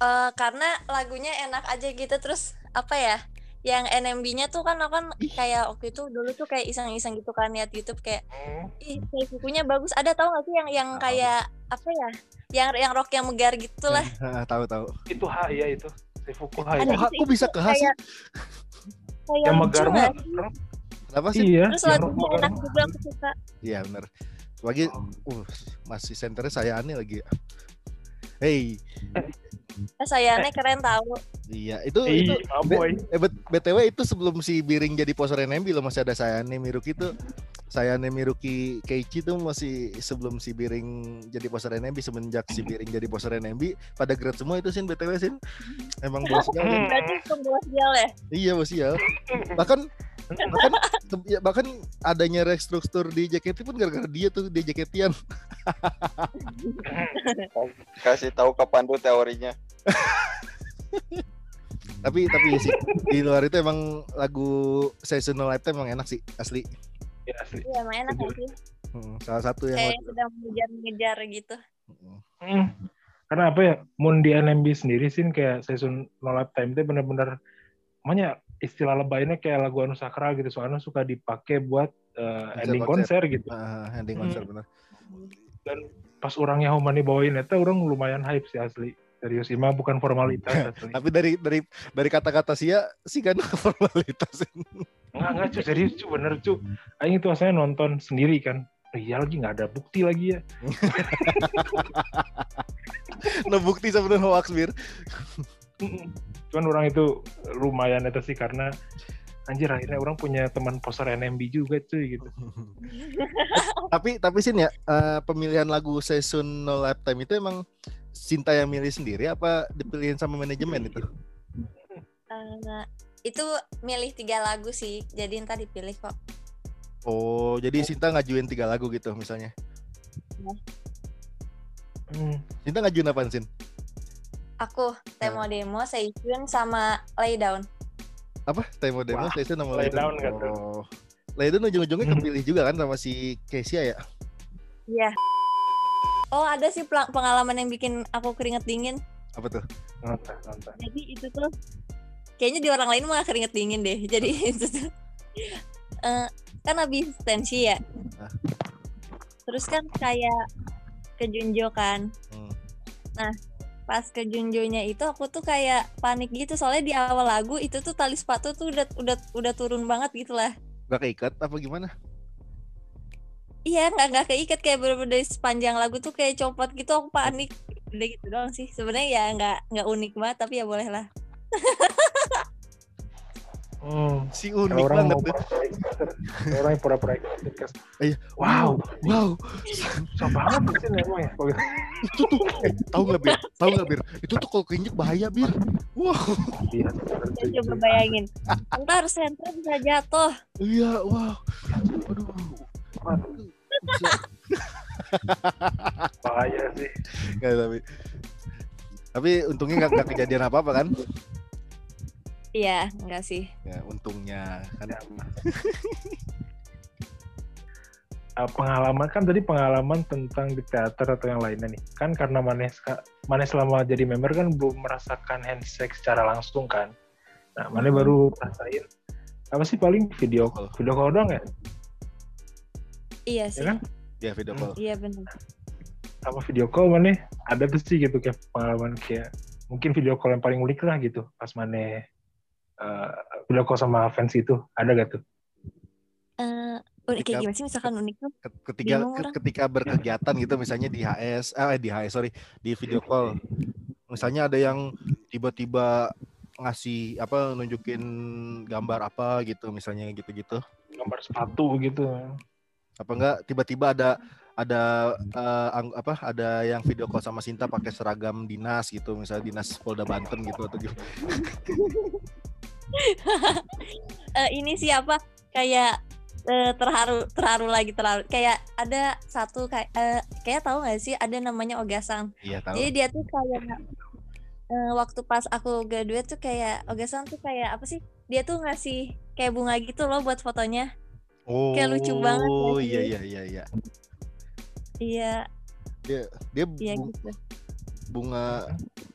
Eh, karena lagunya enak aja gitu terus apa ya yang NMB-nya tuh kan aku kan kayak waktu itu dulu tuh kayak iseng-iseng gitu kan lihat YouTube kayak ih kayak bukunya bagus. Ada tau gak sih yang yang kayak apa ya yang yang rock yang megar gitu lah. Ah, tahu tahu Itu H ya itu. Seifuku H Ada itu. kok, itu- kok bisa ke khas sih? kayak kayak Yang megar mah sih? rock. kenapa sih? Iya, terus lagunya enak juga aku suka. Iya benar lagi uh masih senternya saya aneh lagi. Hey eh, sayangnya keren tahu iya itu itu aboy. Eh, BTW itu sebelum si Biring jadi poser NMB loh masih ada Sayane Miruki tuh. Sayane Miruki Keiichi tuh masih sebelum si Biring jadi poser NMB semenjak si Biring jadi poser NMB pada grade semua itu sin BTW sin. Emang bos sial, kan? berarti ya? Iya bos sial bahkan bahkan ya, bahkan adanya restruktur di JKT pun gara-gara dia tuh di JKT-an Kasih tahu kapan tuh teorinya. tapi tapi sih di luar itu emang lagu Seasonal Lifetime emang enak sih asli Ya, asli. iya emang enak sih Hmm, salah satu yang kayak sedang mengejar-mengejar gitu Hmm. Hmm. Karena apa ya, Moon di NMB sendiri sih kayak season No Lifetime itu bener-bener makanya istilah lebaynya kayak lagu Anu Sakral gitu. Soalnya suka dipakai buat uh, ending Konser-konser. konser gitu. Ah, ending Hmm. konser bener. Dan pas orangnya Homani bawain itu orang lumayan hype sih asli. Serius Ima bukan formalitas asli. Tapi dari dari dari kata-kata Sia sih kan formalitas. nggak nggak cu. Serius cu. Bener cu. Aing itu asalnya nonton sendiri kan. Iya lagi nggak ada bukti lagi ya. No bukti sebenarnya hoax bir. Cuman orang itu lumayan itu sih karena anjir akhirnya orang punya teman poster NMB juga cuy gitu tapi tapi sih ya eh, pemilihan lagu Season No Lifetime itu emang Sinta yang milih sendiri apa dipilihin sama manajemen itu? Eh, itu milih tiga lagu sih jadi ntar dipilih kok Oh, jadi Sinta ngajuin tiga lagu gitu misalnya. Hmm. Sinta ngajuin apaan Sin? Aku Temo Demo, Seijun sama Laydown. Apa? Temo Demo, saya nama lay Layden. down kan tuh. Oh. Layden ujung-ujungnya Hmm. kepilih juga kan sama si Kesia ya? Iya. Oh ada sih pengalaman yang bikin aku keringet dingin. Apa tuh? Nonton, nonton. Jadi itu tuh kayaknya di orang lain mah keringet dingin deh. Jadi itu tuh eh, kan habis tensi ya. Terus kan kayak ke Junjo kan. Hmm. Pas ke Junjonya itu aku tuh kayak panik gitu. Soalnya di awal lagu itu tuh tali sepatu tuh udah udah udah turun banget gitu lah. Gak keikat apa gimana? Iya nggak nggak keikat. Kayak bener-bener dari sepanjang lagu tuh kayak copot gitu. Aku panik. Udah gitu doang sih. Sebenarnya ya nggak nggak unik banget tapi ya boleh lah Hmm. Si unik orang banget mau tuh. orang yang pura-pura excited kan. Iya. Wow, Wow, susah banget sih emang ya. Gitu. itu tuh eh, tahu nggak bir? Tahu nggak bir? Itu tuh kalau keinjek bahaya bir. Wow, Iya, Ya, coba bayangin ntar sentral bisa jatuh iya, wow. Aduh. Bahaya sih. Nggak, tapi tapi untungnya nggak kejadian apa apa kan? Iya enggak sih. Ya untungnya kan. Ya. Eh, pengalaman kan tadi pengalaman tentang di teater atau yang lainnya nih. Kan karena Maneh ska- Maneh selama jadi member kan belum merasakan handshake secara langsung kan. Nah Maneh baru rasain. Apa sih paling? Video Call. video call doang ya? Iya ya sih. kan? Ya video call. iya benar sama video call Maneh ada tuh sih gitu kayak pengalaman kayak mungkin video call yang paling unik lah gitu pas Maneh eh, video call sama fans itu? Ada gak tuh? Eh, unik Ketika- kayak gimana sih? Misalkan unik tuh? Ket- Ketika ketika berkegiatan gitu misalnya di HS eh di HS sorry di video call. Misalnya ada yang tiba-tiba ngasih apa nunjukin gambar apa gitu misalnya gitu-gitu. Gambar sepatu gitu. Apa enggak tiba-tiba ada ada eh, ang- apa ada yang video call sama Sinta pakai seragam dinas gitu misalnya dinas Polda Banten gitu atau gitu Eh, ini siapa kayak eh, terharu terharu lagi terharu kayak ada satu kayak eh, kayak tahu nggak sih ada namanya Ogasan iya tahu Jadi dia tuh kayak eh, waktu pas aku graduate tuh kayak Ogasan tuh kayak apa sih? Dia tuh ngasih kayak bunga gitu loh buat fotonya. oh kayak lucu banget ya sih. iya iya iya iya Iya, dia dia iya bu- gitu. bunga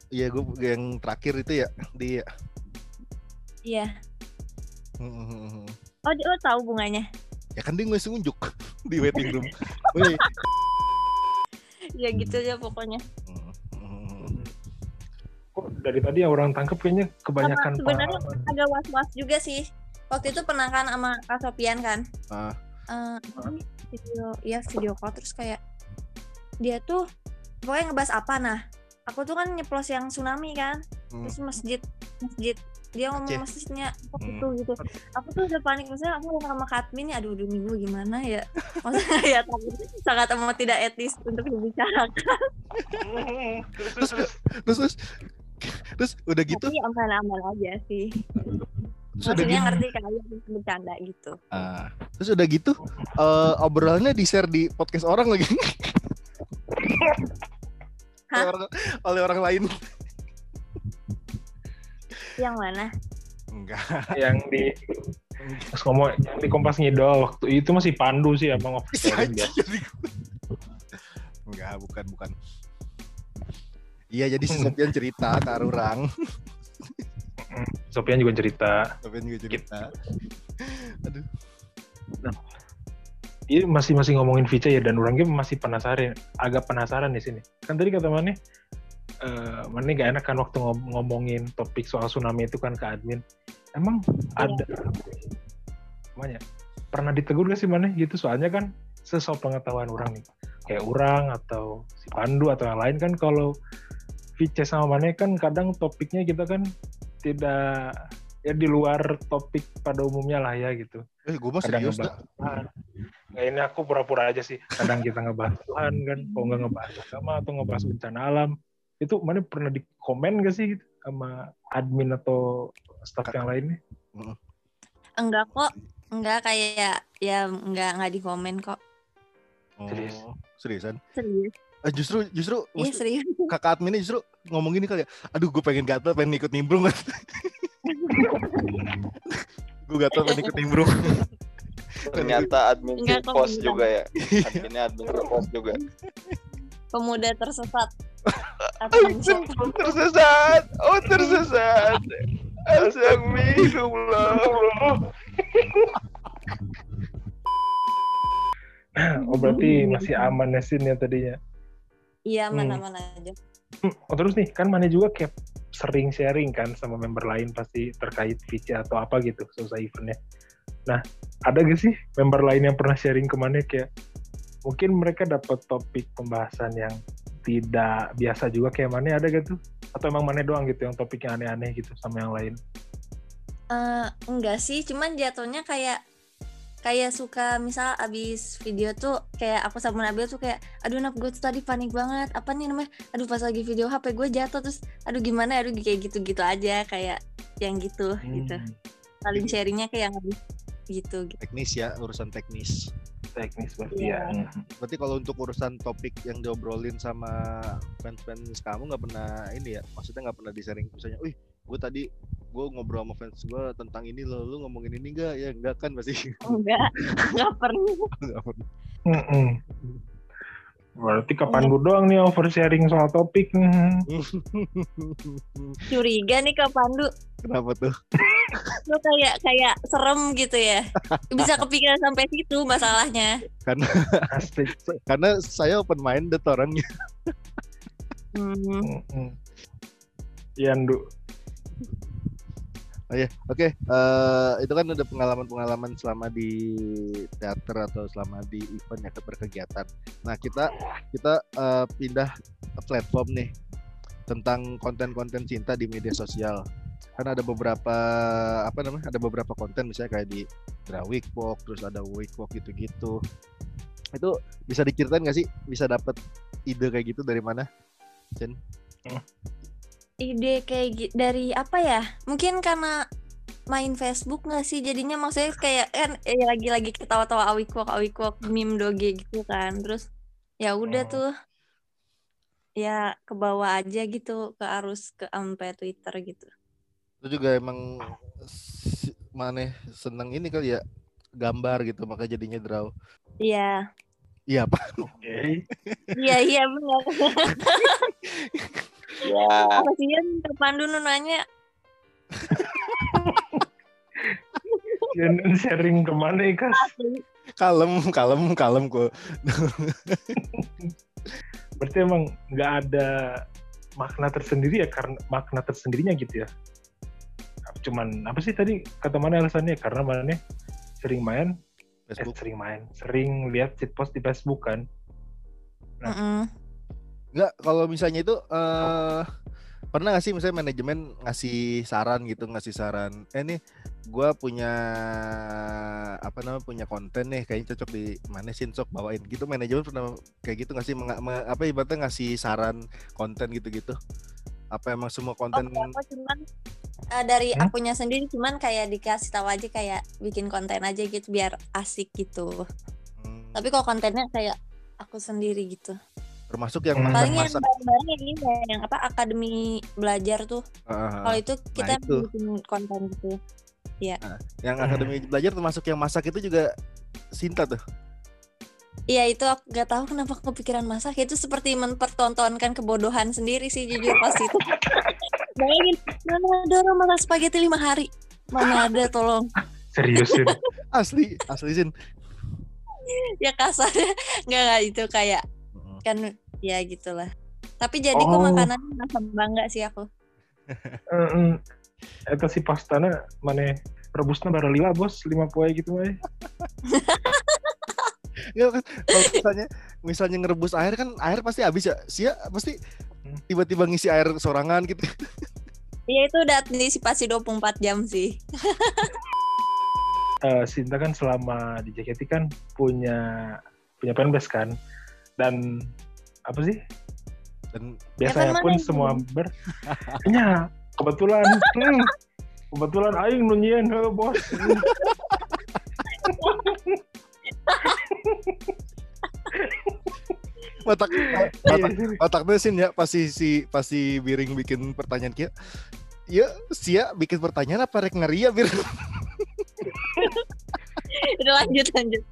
iya gue yang terakhir itu ya dia Iya. Hmm, Oh, dia oh, tahu bunganya. ya kan dia ngasih unjuk di waiting room Woi. Ya gitu aja pokoknya. Hmm, kok dari tadi yang orang tangkep kayaknya kebanyakan Sama sebenarnya pengalaman. Agak was-was juga sih. Waktu itu pernah kan sama Kak Sopian kan. Ah. Eh, apa nih? video ya video call terus kayak dia tuh pokoknya ngebahas apa nah aku tuh kan nyeplos yang tsunami kan Hmm. terus masjid masjid dia ngomong masjidnya apa Hmm. gitu gitu. Aku tuh udah panik maksudnya aku udah sama Katmin ya aduh aduh minggu gimana ya? Maksudnya ya takut sangat amat tidak etis untuk dibicarakan. Terus, terus, terus terus terus udah gitu? Tapi aman-aman aja sih. Terus udah maksudnya gitu? ngerti kalian bercanda gitu. Ah, terus udah gitu eh obrolannya di share di podcast orang lagi? Oleh orang, oleh orang lain yang mana? Enggak. Yang di pas ngomong yang di Kompas Ngidol waktu itu masih Pandu sih abang aja dia. enggak bukan bukan. Iya jadi si Sofian cerita ke orang Sofian juga cerita. Sofian juga cerita. Aduh. Iya masih masih ngomongin Vica ya dan orangnya masih penasaran, agak penasaran di sini. Kan tadi kata Mane, eh Mane gak enak kan waktu ngom- ngomongin topik soal tsunami itu kan ke admin. Emang ada, namanya pernah ditegur gak sih Mane gitu? Soalnya kan sesok pengetahuan orang nih, kayak orang atau si Pandu atau yang lain kan kalau Vica sama Mane kan kadang topiknya kita kan tidak ya di luar topik pada umumnya lah ya gitu eh gue mah kadang serius dah. Nggak ini aku pura-pura aja sih. Kadang kita ngebahas Tuhan kan, kalau nggak ngebahas agama atau ngebahas bencana alam. Itu mana pernah di komen gak sih gitu, sama admin atau staff yang lainnya? enggak kok enggak kayak ya enggak enggak di komen kok oh, Serius? seriusan serius Eh, justru justru Iya serius. kakak adminnya justru ngomong gini kali ya. Aduh, gue pengen gatel, pengen ikut nimbrung. gue gatel pengen ikut nimbrung. Ternyata admin Enggak, juga ya. Adminnya admin post juga. Pemuda tersesat. Tersesat. Oh, tersesat. Astagfirullah. Oh berarti masih aman ya Sin ya tadinya. Iya Hmm. mana-mana aja. Hmm, Oh terus nih kan mana juga kayak sering sharing kan sama member lain pasti terkait VC atau apa gitu selesai eventnya. Nah ada gak sih member lain yang pernah sharing ke mana kayak mungkin mereka dapat topik pembahasan yang tidak biasa juga kayak mana ada gak tuh? Atau emang mana doang gitu yang topiknya aneh-aneh gitu sama yang lain? Eh, enggak sih, cuman jatuhnya kayak kayak suka misal abis video tuh kayak aku sama Nabil tuh kayak aduh nap gue tuh tadi panik banget apa nih namanya aduh pas lagi video HP gue jatuh terus aduh gimana aduh kayak gitu-gitu aja kayak yang gitu gitu Hmm, saling sharingnya kayak yang gitu gitu teknis ya, urusan teknis. teknis berarti Iya. ya. Hmm. Berarti kalau untuk urusan topik yang diobrolin sama fans-fans kamu nggak pernah ini ya, maksudnya nggak pernah di-sharing misalnya, wih gue tadi gue ngobrol sama fans gue tentang ini loh, lu ngomongin ini enggak? Ya enggak kan pasti. enggak enggak pernah Nggak pernah. Berarti kapan gue doang nih oversharing soal topik? Hmm. curiga nih ke Pandu Kenapa tuh? lu kayak kayak serem gitu ya bisa kepikiran sampai situ masalahnya Karena Asli. karena saya open minded orangnya. hmm. Mm-mm. Iya, Ndu. Oh iya, oke. Eh, itu kan udah pengalaman-pengalaman selama di teater atau selama di event ya berkegiatan. Nah kita kita eh, pindah ke platform nih tentang konten-konten cinta di media sosial. Kan ada beberapa apa namanya? Ada beberapa konten misalnya kayak di Drawik Walk, terus ada Week Walk gitu-gitu. Itu bisa diceritain nggak sih? Bisa dapat ide kayak gitu dari mana? Chen? Ide kayak dari apa ya mungkin karena main Facebook nggak sih jadinya maksudnya kayak kan eh, lagi-lagi ketawa-tawa awikwok awikwok meme doge gitu kan terus ya udah Oh. tuh ya ke bawah aja gitu ke arus ke sampai Twitter gitu Itu juga emang si- mana seneng ini kali ya gambar gitu makanya jadinya draw. iya Iya apa? Oke. iya iya benar Ya, kasihan ke Pandu nu nanya Dan sharing ke mana ya, Kas? Kalem, kalem, kalem kok. Berarti emang nggak ada makna tersendiri ya karena makna tersendirinya gitu ya. Cuman apa sih tadi kata mana alasannya? Karena mana sering main, eh, Facebook. sering main, sering lihat cheat post di Facebook kan. Nah. Mm-mm. Enggak, kalau misalnya itu eh pernah nggak sih misalnya manajemen ngasih saran gitu, ngasih saran, eh nih gua punya apa namanya punya konten nih kayaknya cocok di mana sih sok bawain gitu manajemen pernah kayak gitu nggak sih Menga- me- apa ibaratnya ngasih saran konten gitu-gitu apa emang semua konten Oh, aku cuman eh, dari Hmm? akunya sendiri cuman kayak dikasih tahu aja kayak bikin konten aja gitu biar asik gitu. hmm, Tapi kalau kontennya kayak aku sendiri gitu. Termasuk yang Hmm. Paling yang yang ini ya, yang apa akademi belajar tuh. Ah, Kalau itu kita itu. bikin konten gitu. yang akademi belajar termasuk yang masak itu juga Sinta tuh Iya itu aku gak tahu kenapa kepikiran masak itu seperti mempertontonkan kebodohan sendiri sih jujur pas itu. Bayangin mana ada orang masak spaghetti lima hari. Mana ada tolong. Serius ya. asli asli Sin ya kasarnya nggak nggak itu kayak. Kan ya gitulah tapi jadi kok Oh. makanannya merasa bangga sih aku. Eta si pastana mana rebusnya baru lima bos, lima poe gitu mah. Ya kan kalau misalnya misalnya ngerebus air kan air pasti habis ya. Sia pasti Hmm. tiba-tiba ngisi air sorangan gitu. ya itu udah antisipasi 24 jam sih Eh, Sinta kan selama di JKT kan punya punya fanbase kan dan apa sih Dan biasanya fan pun mana semua member nya kebetulan hmm, kebetulan aing nunyian heuh, bos Hmm. Otak otak otaknya sih ya pasti si pasti Biring bikin pertanyaan kia. Ya, sia bikin pertanyaan apa rek ngeria Bir? Udah lanjut lanjut.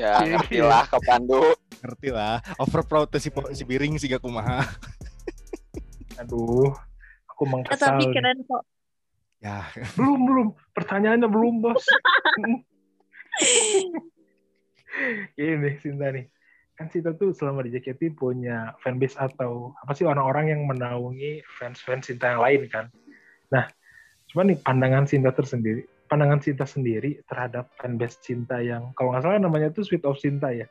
Ya ngerti lah ke Pandu. Ngerti lah. Over proud si si Biring sih gak kumaha. Aduh, aku mengkesal. tapi nih. keren kok. Ya, Belum, belum. Pertanyaannya belum, bos. Ini Sinta nih. Kan Sinta tuh selama di JKT punya fanbase atau apa sih orang-orang yang menaungi fans-fans Sinta yang lain kan. Nah, cuman nih pandangan Sinta tersendiri, pandangan Sinta sendiri terhadap fanbase Sinta yang kalau nggak salah namanya tuh Sweet of Sinta ya.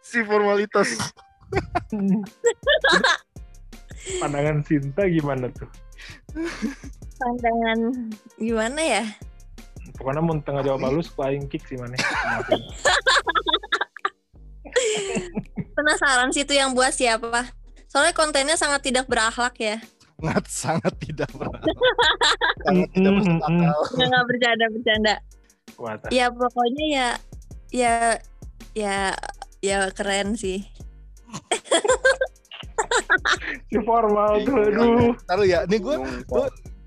si formalitas. pandangan Sinta gimana tuh? Pandangan gimana ya? Pokoknya mau tengah jawab halus, ku aing kick sih mana. Penasaran sih itu yang buat siapa? Soalnya kontennya sangat tidak berakhlak ya. Sangat sangat tidak berakal. sangat tidak masuk Mm, mm, mm. akal. Nggak, nggak bercanda bercanda. Tah. Ya pokoknya ya ya ya ya keren sih. si formal tuh, aduh. Taruh ya, nih gue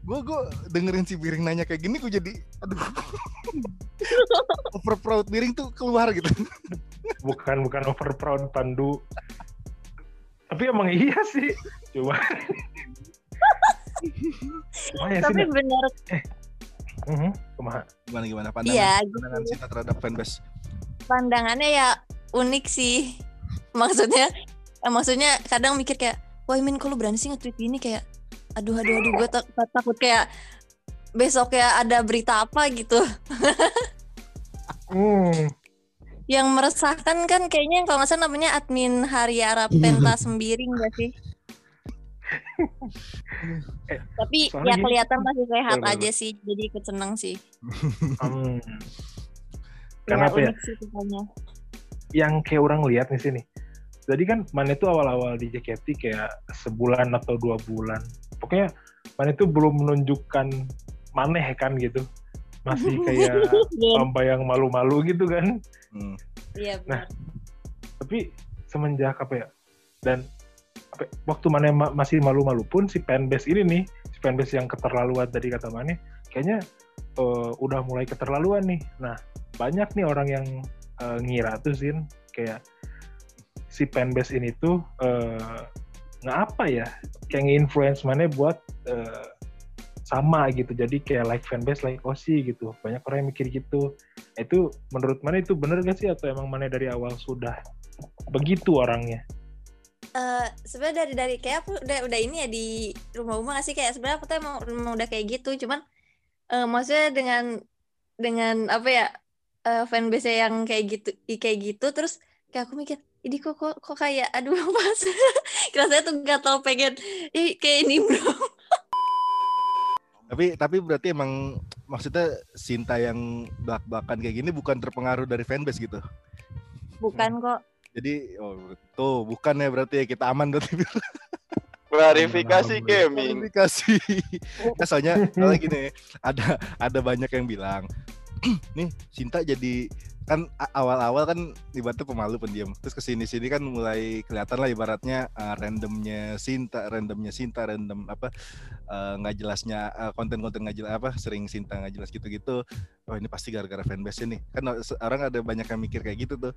gue gue dengerin si Biring nanya kayak gini gue jadi aduh over proud Biring tuh keluar gitu bukan bukan over proud pandu tapi emang iya sih cuma ya sih Tapi bener Mhm, kumaha gimana gimana? Pandangan iya. pandangan Sinta terhadap fanbase? Pandangannya ya unik sih. Maksudnya eh, maksudnya kadang mikir kayak, wah Min kok lu berani sih nge-tweet ini? Kayak aduh aduh aduh gue takut kayak besok ya ada berita apa gitu. hmm, Yang meresahkan kan kayaknya kalau nggak salah namanya admin Hariara Penta Sembiring gak sih? Eh, Tapi soalnya ya kelihatan masih sehat Boleh, aja sih, jadi ikut seneng sih. hmm. Ya, Karena apa ya? sih pokoknya. yang kayak orang lihat di sini jadi kan mana itu awal-awal di JKT kayak sebulan atau dua bulan pokoknya mana itu belum menunjukkan maneh kan gitu masih kayak sampai yang malu-malu gitu kan hmm. Iya Nah, benar. tapi semenjak apa ya dan waktu mana ma- masih malu-malu pun si fanbase ini nih si fanbase yang keterlaluan tadi kata mana kayaknya eh, udah mulai keterlaluan nih. Nah banyak nih orang yang eh, ngira tuh sin kayak si fanbase ini tuh eh, nggak apa ya kayak nge-influence mana buat eh, sama gitu. Jadi kayak like fanbase like Osi gitu. Banyak orang yang mikir gitu. Itu menurut mana itu bener gak sih? Atau emang mana dari awal sudah begitu orangnya Eh, sebenarnya dari dari kayak aku udah udah ini ya di rumah-rumah sih? Kayak sebenarnya aku tuh emang, emang udah kayak gitu. Cuman eh, maksudnya dengan dengan apa ya eh, fanbase yang kayak gitu i- kayak gitu terus kayak aku mikir ini kok kok, kok kayak aduh pas rasanya tuh gatal pengen ih kayak ini bro. Tapi tapi berarti emang maksudnya Sinta yang belak-belakan kayak gini bukan terpengaruh dari fanbase gitu? Bukan kok jadi oh tuh bukan ya berarti ya kita aman berarti Klarifikasi gaming. Klarifikasi. Nah, soalnya soalnya gini, ada ada banyak yang bilang, nih Sinta jadi kan awal-awal kan ibaratnya pemalu pendiam. Terus ke sini sini kan mulai kelihatan lah ibaratnya uh, randomnya Sinta, randomnya Sinta, random apa uh, nggak jelasnya uh, konten-konten nggak jelas apa sering Sinta nggak jelas gitu-gitu. Oh ini pasti gara-gara fanbase ini. Kan orang ada banyak yang mikir kayak gitu tuh.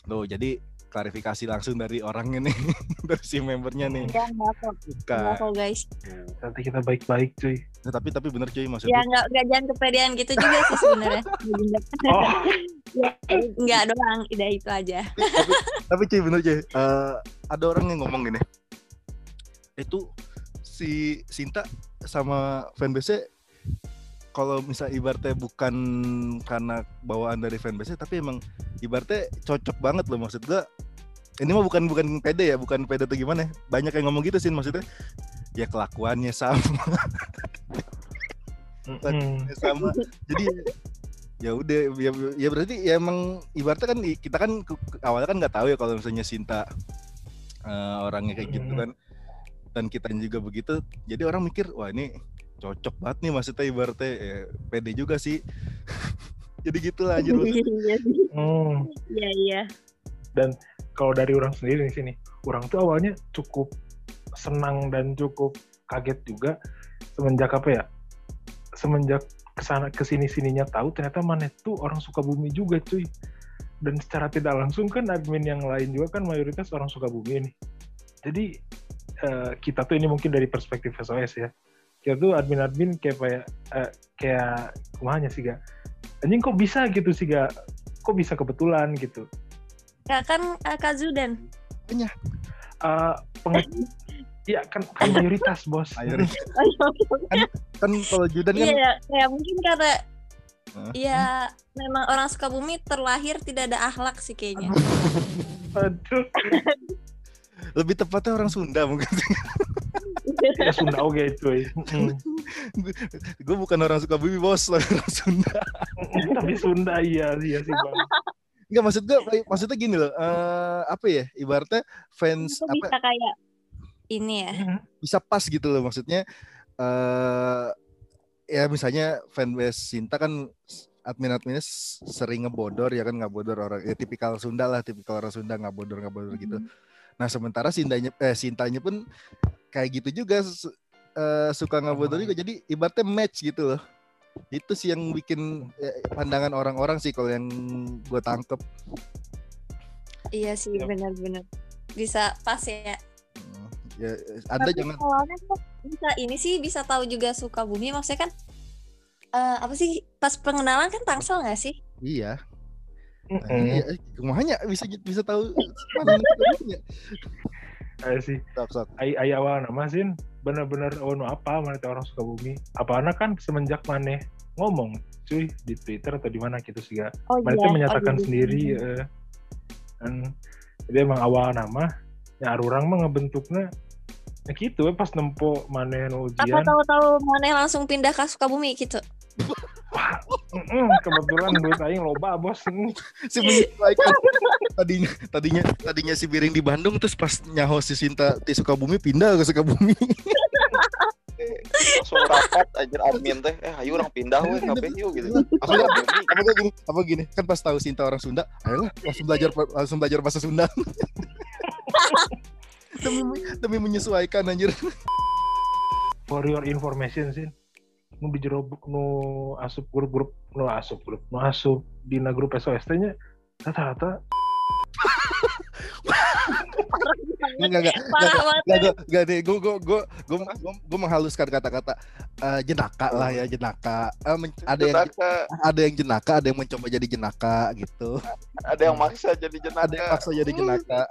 Tuh jadi klarifikasi langsung dari orangnya nih, dari si membernya nih. ya nggak kok Bukan. nggak kok guys nanti kita baik-baik cuy Nah, tapi tapi bener cuy ya maksudnya. nggak nggak jangan kepedean gitu juga sih sebenarnya oh ya, nggak doang udah itu aja tapi, tapi cuy bener cuy. Eh, ada orang yang ngomong gini. Itu si Sinta sama fanbase kalau misal ibaratnya bukan karena bawaan dari fanbase tapi emang ibaratnya cocok banget loh maksud gua. Ini mah bukan bukan pede ya bukan pede atau gimana ya. banyak yang ngomong gitu sih maksudnya. Ya kelakuannya sama. Mm-mm. sama. Jadi ya udah ya, ya berarti ya emang ibaratnya kan kita kan awalnya kan nggak tahu ya kalau misalnya Sinta eh, orangnya kayak gitu kan. Dan kita juga begitu. Jadi orang mikir wah ini cocok banget nih maksudnya ibaratnya ya, pede juga sih Jadi gitulah anjir. Bos. Iya sih. Hmm. Iya iya. Kalau dari orang sendiri di sini, orang tuh awalnya cukup senang dan cukup kaget juga semenjak apa ya? Semenjak ke sana ke sini sininya tahu ternyata mana tuh orang Sukabumi juga cuy. Dan secara tidak langsung kan admin yang lain juga kan mayoritas orang Sukabumi nih. Jadi eh, kita tuh ini mungkin dari perspektif SOS ya. Kita tuh admin-admin kayak kayak eh, kayak kumanya sih gak? Anjing kok bisa gitu sih gak? Kok bisa kebetulan gitu? Kak kan uh, Kak Zudan. Eh, penge- ya kan, kan mayoritas bos. Mayoritas. Ayo. Kan kalau Judan kan Iya, kayak mungkin karena Hah? ya memang orang Sukabumi terlahir tidak ada akhlak sih kayaknya. Aduh, lebih tepatnya orang Sunda mungkin. ya Sunda oke cuy. Mm. gue bukan orang Sukabumi bos, orang Sunda. Tapi Sunda iya iya sih bang. Enggak maksud gue, maksudnya gini loh. eh, apa ya? Ibaratnya fans Itu apa bisa kayak ini ya. bisa pas gitu loh maksudnya. eh ya misalnya fanbase Sinta kan admin-adminnya sering ngebodor ya kan nggak bodor orang ya tipikal Sunda lah tipikal orang Sunda nggak bodor nggak bodor gitu nah sementara Sintanya eh Sintanya pun kayak gitu juga su- eh, suka ngebodor juga jadi ibaratnya match gitu loh itu sih yang bikin eh, pandangan orang-orang sih kalau yang gue tangkep Iya sih Yap. benar-benar. Bisa pas ya. Hmm, ya anda Tapi jangan bisa ini sih bisa tahu juga Sukabumi maksudnya kan eh, apa sih pas pengenalan kan Tangsel nggak sih? iya Nah, Mm-mm. iya, eh, kumahanya bisa bisa tahu mana ya? Ayo sih. sok sok Ai ai awal nama sih bener-bener oh no apa mana orang Sukabumi. Apa anak kan semenjak mana ngomong cuy di Twitter atau di mana gitu sih gak. Oh Mana teh menyatakan sendiri eh, dan jadi emang awal nama ya orang mah ngebentuknya ya gitu ya pas nempo mana nu Apa ujian tahu-tahu mana langsung pindah ke Sukabumi gitu? Mm-mm, kebetulan duit aing loba bos. Mm. si menyesuaikan tadinya tadinya tadinya si Biring di Bandung terus pas nyaho si Sinta di Sukabumi pindah ke Sukabumi. Langsung rapat anjir admin teh. Eh ayo orang pindah weh kabeh yuk gitu. apa gak, apa gak gini apa gini? Kan pas tahu Sinta orang Sunda ayolah langsung belajar langsung belajar bahasa Sunda. Demi demi menyesuaikan anjir. For your information sih nu di jero nu asup grup-grup nu asup grup nu asup dina grup SOS nya rata-rata enggak enggak Parah banget. Gak, gue, gak deh, gue, gue, gue, gue, gue, gue menghaluskan kata-kata eh, jenaka lah ya jenaka. Eh, men- ada yang jenaka ada yang jenaka, ada yang mencoba jadi jenaka gitu. ada yang maksa jadi Ada yang jenaka paksa jadi jenaka.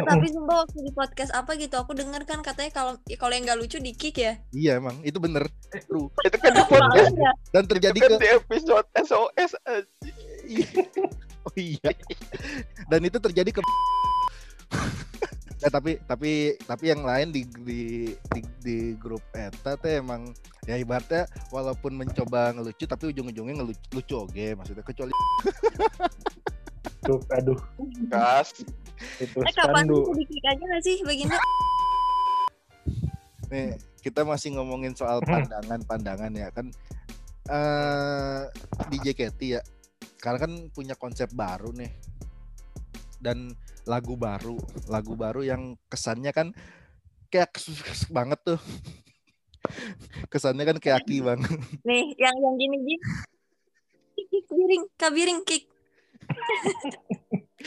Tapi sumpah waktu di podcast apa gitu aku denger kan katanya kalau kalau yang nggak lucu di kick ya. Iya emang itu bener. True. itu kan di podcast Dan itu terjadi kan ke di episode SOS oh iya. Dan itu terjadi ke Ya, tapi tapi tapi yang lain di di di, di grup eta teh emang ya ibaratnya walaupun mencoba ngelucu tapi ujung-ujungnya ngelucu lucu oke maksudnya kecuali tuh aduh kas itu eh kapan spandu sih di kick aja nggak sih baginda? nih kita masih ngomongin soal Hmm. pandangan-pandangan ya kan eh di JKT ya karena kan punya konsep baru nih dan lagu baru lagu baru yang kesannya kan kayak kes- banget tuh kesannya kan kayak aki banget Nih yang yang gini gini. Kick, kick biring, kabiring kick.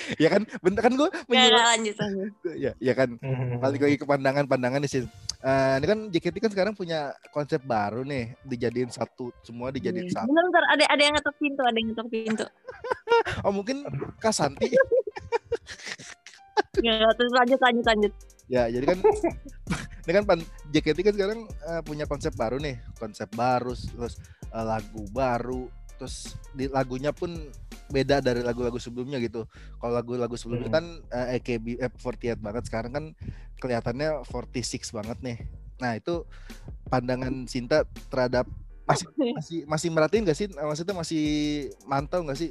ya kan bener kan gue Nggak, nggak, lanjut lanjut. ya ya kan Mhm. balik lagi ke pandangan-pandangan nih sih Eh, ini kan JKT kan sekarang punya konsep baru nih dijadiin satu semua dijadiin satu Bentar, bentar, ada ada yang ngetok pintu, ada yang ngetok pintu. oh mungkin Kasanti Nggak, terus lanjut lanjut lanjut. Ya, jadi kan ini kan pan, JKT kan sekarang eh, punya konsep baru nih, konsep baru, terus eh, lagu baru, terus di lagunya pun beda dari lagu-lagu sebelumnya gitu. Kalau lagu-lagu sebelumnya Hmm. kan eh, AKB eh, 48 banget, sekarang kan kelihatannya 46 banget nih. Nah, itu pandangan Sinta terhadap masih masih masih merhatiin gak sih? Eh, Maksudnya masih mantau gak sih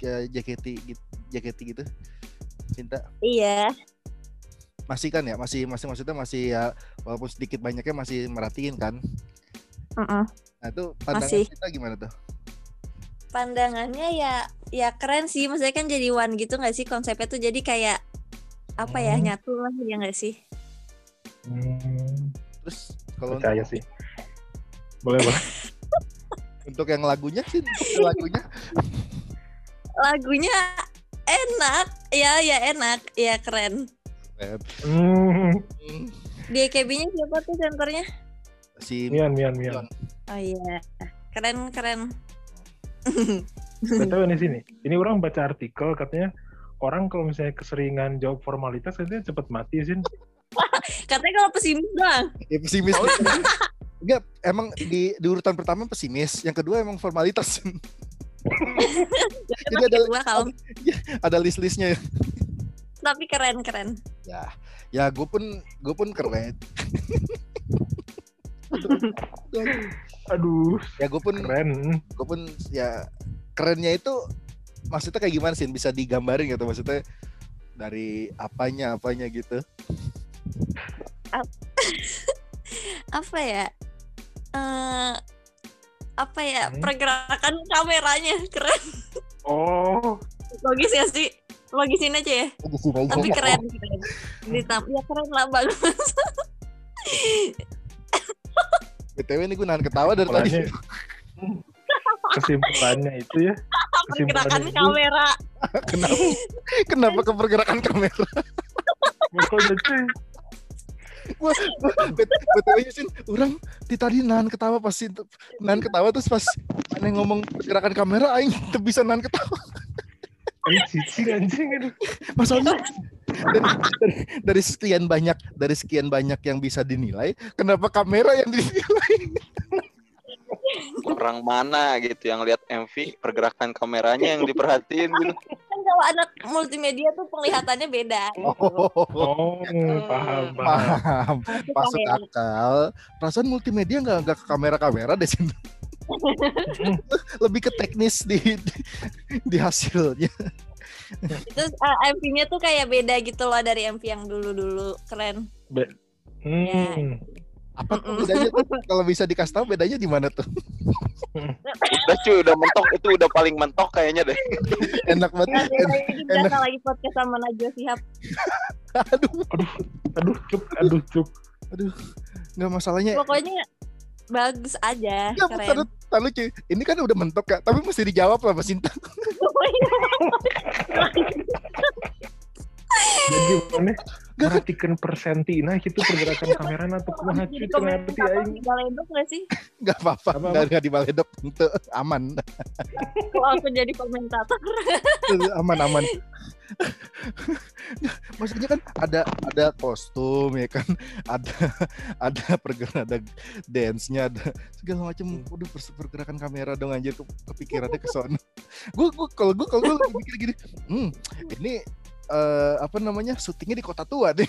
JKT gitu, JKT gitu? Sinta? Iya. masih kan ya masih masih maksudnya masih ya walaupun sedikit banyaknya masih merhatiin kan Heeh. nah itu pandangan Masih. kita gimana tuh pandangannya ya ya keren sih. Maksudnya kan jadi one gitu nggak sih konsepnya tuh? Jadi kayak apa ya Hmm. nyatu lah ya nggak sih? Hmm, Terus kalau percaya sih. Boleh boleh. untuk yang lagunya sih untuk lagunya. Lagunya enak. Ya ya enak. Ya keren. Hmm, hmm, di EKB-nya siapa tuh senternya? Si Mian Mian Mian. oh iya. Keren keren Betul di sini. Ini orang baca artikel katanya orang kalau misalnya keseringan jawab formalitas katanya cepet mati sih. katanya kalau pesimis doang ya, pesimis Enggak, emang di, di urutan pertama pesimis, yang kedua emang formalitas. Jadi ada Kedua kalau ada list-listnya. tapi keren keren Ya, ya gue pun gue pun keren. Aduh, ya gue pun keren. gue pun ya kerennya itu maksudnya kayak gimana sih? Bisa digambarin gitu maksudnya dari apanya apanya gitu? Apa ya? Eh apa ya? Hmm. pergerakan kameranya keren. Oh, logis ya sih? Logisin aja ya. Tapi keren keren. Ditam ya keren lah bagus btw ini gue nahan ketawa dari tadi. Kesimpulannya, itu ya. pergerakan itu- kamera. Kenapa? Kenapa ke pergerakan kamera? Gue btw sih orang di tadi nahan ketawa pasti nahan ketawa terus pas aneh ngomong pergerakan kamera aing tuh bisa nahan ketawa. Ini cicing anjing aduh. masalahnya dari, dari, dari sekian banyak dari sekian banyak yang bisa dinilai kenapa kamera yang dinilai? Orang mana gitu yang lihat MV pergerakan kameranya yang diperhatiin gitu. kan kalau anak multimedia tuh penglihatannya beda. Oh, paham, paham. paham. Masuk akal. Perasaan multimedia nggak nggak ke kamera-kamera deh sini lebih ke teknis di di, di hasilnya itu uh, MV-nya tuh kayak beda gitu loh dari MV yang dulu-dulu. Keren. Hmm. apa tuh bedanya tuh? kalau bisa dikasih tahu bedanya di mana tuh? Udah cuy, udah mentok. Itu udah paling mentok kayaknya deh. enak banget. Nah, En- biasanya itu biasa lagi podcast sama Najwa Shihab. Aduh. Aduh, cuk, aduh, cuk. nggak masalahnya. Pokoknya bagus aja Nggak, keren. taruh, cuy. ini kan udah mentok kak tapi mesti dijawab lah Mas Sinta. Jadi mana? Perhatikan persentina gitu pergerakan kamera atau kumaha cuy teu ngerti aing. di Balendok gak sih? Nggak apa-apa Apa-apa? nggak nggak di baledok itu aman. Kalau aku jadi komentator? Aman aman maksudnya kan ada ada kostum ya kan? Ada ada pergerakan ada dance nya ada segala macam udah pergerakan kamera dong anjir. Ke, kepikirannya ke sana. Gue gue kalau gue kalau gue mikir gini hmm ini eh, apa namanya syutingnya di kota tua deh.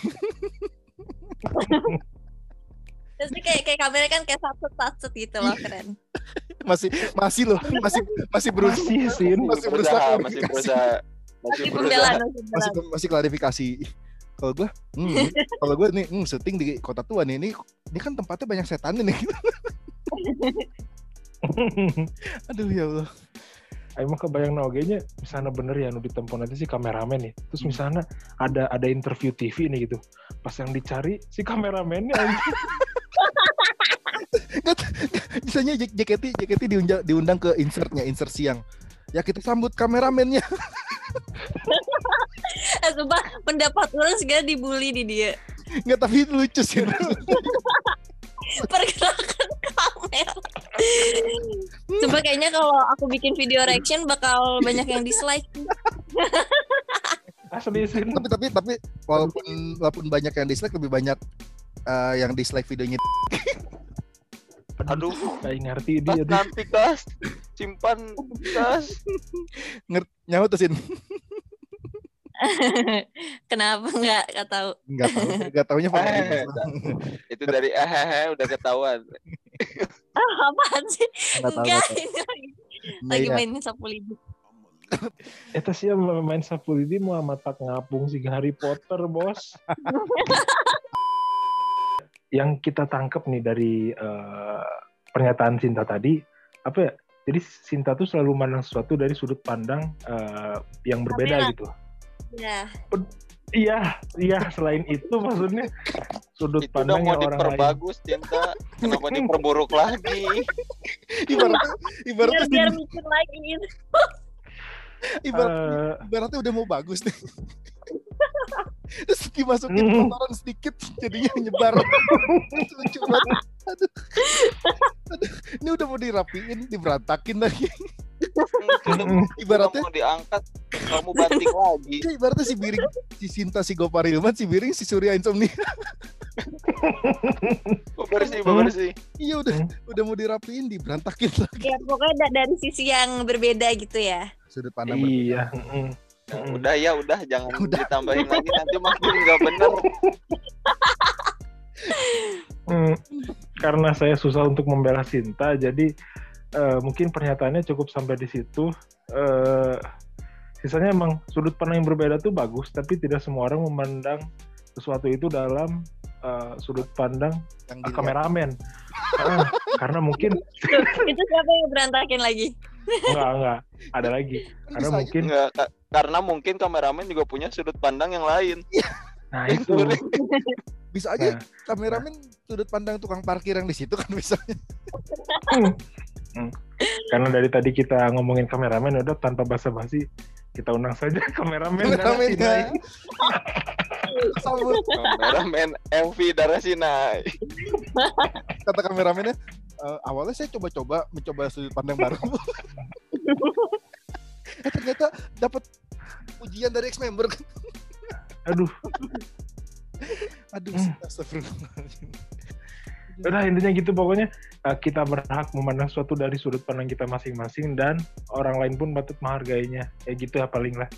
Terus kayak kayak kamera kan kayak satu satu gitu loh keren. Masih masih loh masih masih berusaha Masih sih. masih Berusaha, berusaha masih berusaha. Masih pembelaan masih masih pembelaan. masih klarifikasi. Kalau gue hmm, kalau gue nih hmm, syuting di kota tua nih ini ini kan tempatnya banyak setan nih. Aduh ya Allah. Mah kebayang na oge nya misalnya bener ya nu ditempo nanti si kameramen nih. Terus misalnya ada ada interview TV nih gitu. Pas yang dicari si kameramennya anjing. misalnya JKT JKT diundang, diundang ke insertnya insert siang. Ya kita sambut kameramennya sumpah pendapat orang segala dibully di dia nggak tapi itu lucu sih pergerakan kamera Coba kayaknya kalau aku bikin video reaction bakal banyak yang dislike Asli sih. tapi tapi tapi walaupun walaupun banyak yang dislike lebih banyak eh, yang dislike videonya Aduh, Aing ngerti dia. Nanti kas. Simpan kas. nyawa tuh sin Kenapa nggak nggak tahu? nggak tahu nggak taunya Eh, Itu dari eh udah ketahuan. Apaan sih? nggak tahu Enggak, nggak tahu. ini lagi, Nah, iya. mainin sapu lidi. Eta sih yang main sapu lidi mau mata ngapung si Harry Potter, Bos. yang kita tangkap nih dari eh, pernyataan Cinta tadi, apa ya? Jadi Sinta tuh selalu memandang sesuatu dari sudut pandang eh, yang berbeda Kamera. gitu. Ya. Iya, iya. Selain itu maksudnya sudut Itu udah pandangnya mau orang lain. diperbagus cinta. Kenapa diperburuk lagi? ibaratnya Biar ibaratnya biar mikir lagi gitu. ibarat, Eh, ibaratnya udah mau bagus nih. Terus dimasukin Hmm. kotoran sedikit jadinya nyebar. Lucu banget. Aduh. Ini udah mau dirapiin, diberantakin lagi. Ibaratnya mau diangkat, kamu banting lagi. ya ibaratnya si Biring, si Sinta, si Gopar Hilman, si Biring, si Surya Insomnia. Bebersih, bebersih. Iya udah Hmm. udah mau dirapiin, diberantakin lagi. Ya pokoknya da- dari sisi yang berbeda gitu ya. Sudut pandang iya. mm. udah ya, udah jangan Udah. ditambahin lagi nanti makin nggak bener. Hmm, karena saya susah untuk membela Sinta, jadi eh, mungkin pernyataannya cukup sampai di situ. Eh, sisanya emang sudut pandang yang berbeda tuh bagus, tapi tidak semua orang memandang sesuatu itu dalam eh, sudut pandang yang dilihat. kameramen. Ah, karena mungkin itu siapa yang berantakin lagi? enggak enggak ada lagi. Karena bisa mungkin Nggak, ka- karena mungkin kameramen juga punya sudut pandang yang lain. Nah itu bisa aja Nah. kameramen sudut pandang tukang parkir yang di situ kan bisa. karena dari tadi kita ngomongin kameramen udah tanpa basa-basi kita undang saja kameramen Kameramennya. Sama Kameramen MV Darah Sinai. kata kameramennya "Eh, awalnya saya coba-coba mencoba sudut pandang baru. eh, ternyata dapat ujian dari ex member. Aduh Aduh, Hmm. astagfirullahaladzim. udah intinya gitu pokoknya eh, kita berhak memandang sesuatu dari sudut pandang kita masing-masing dan orang lain pun patut menghargainya ya gitu ya paling lah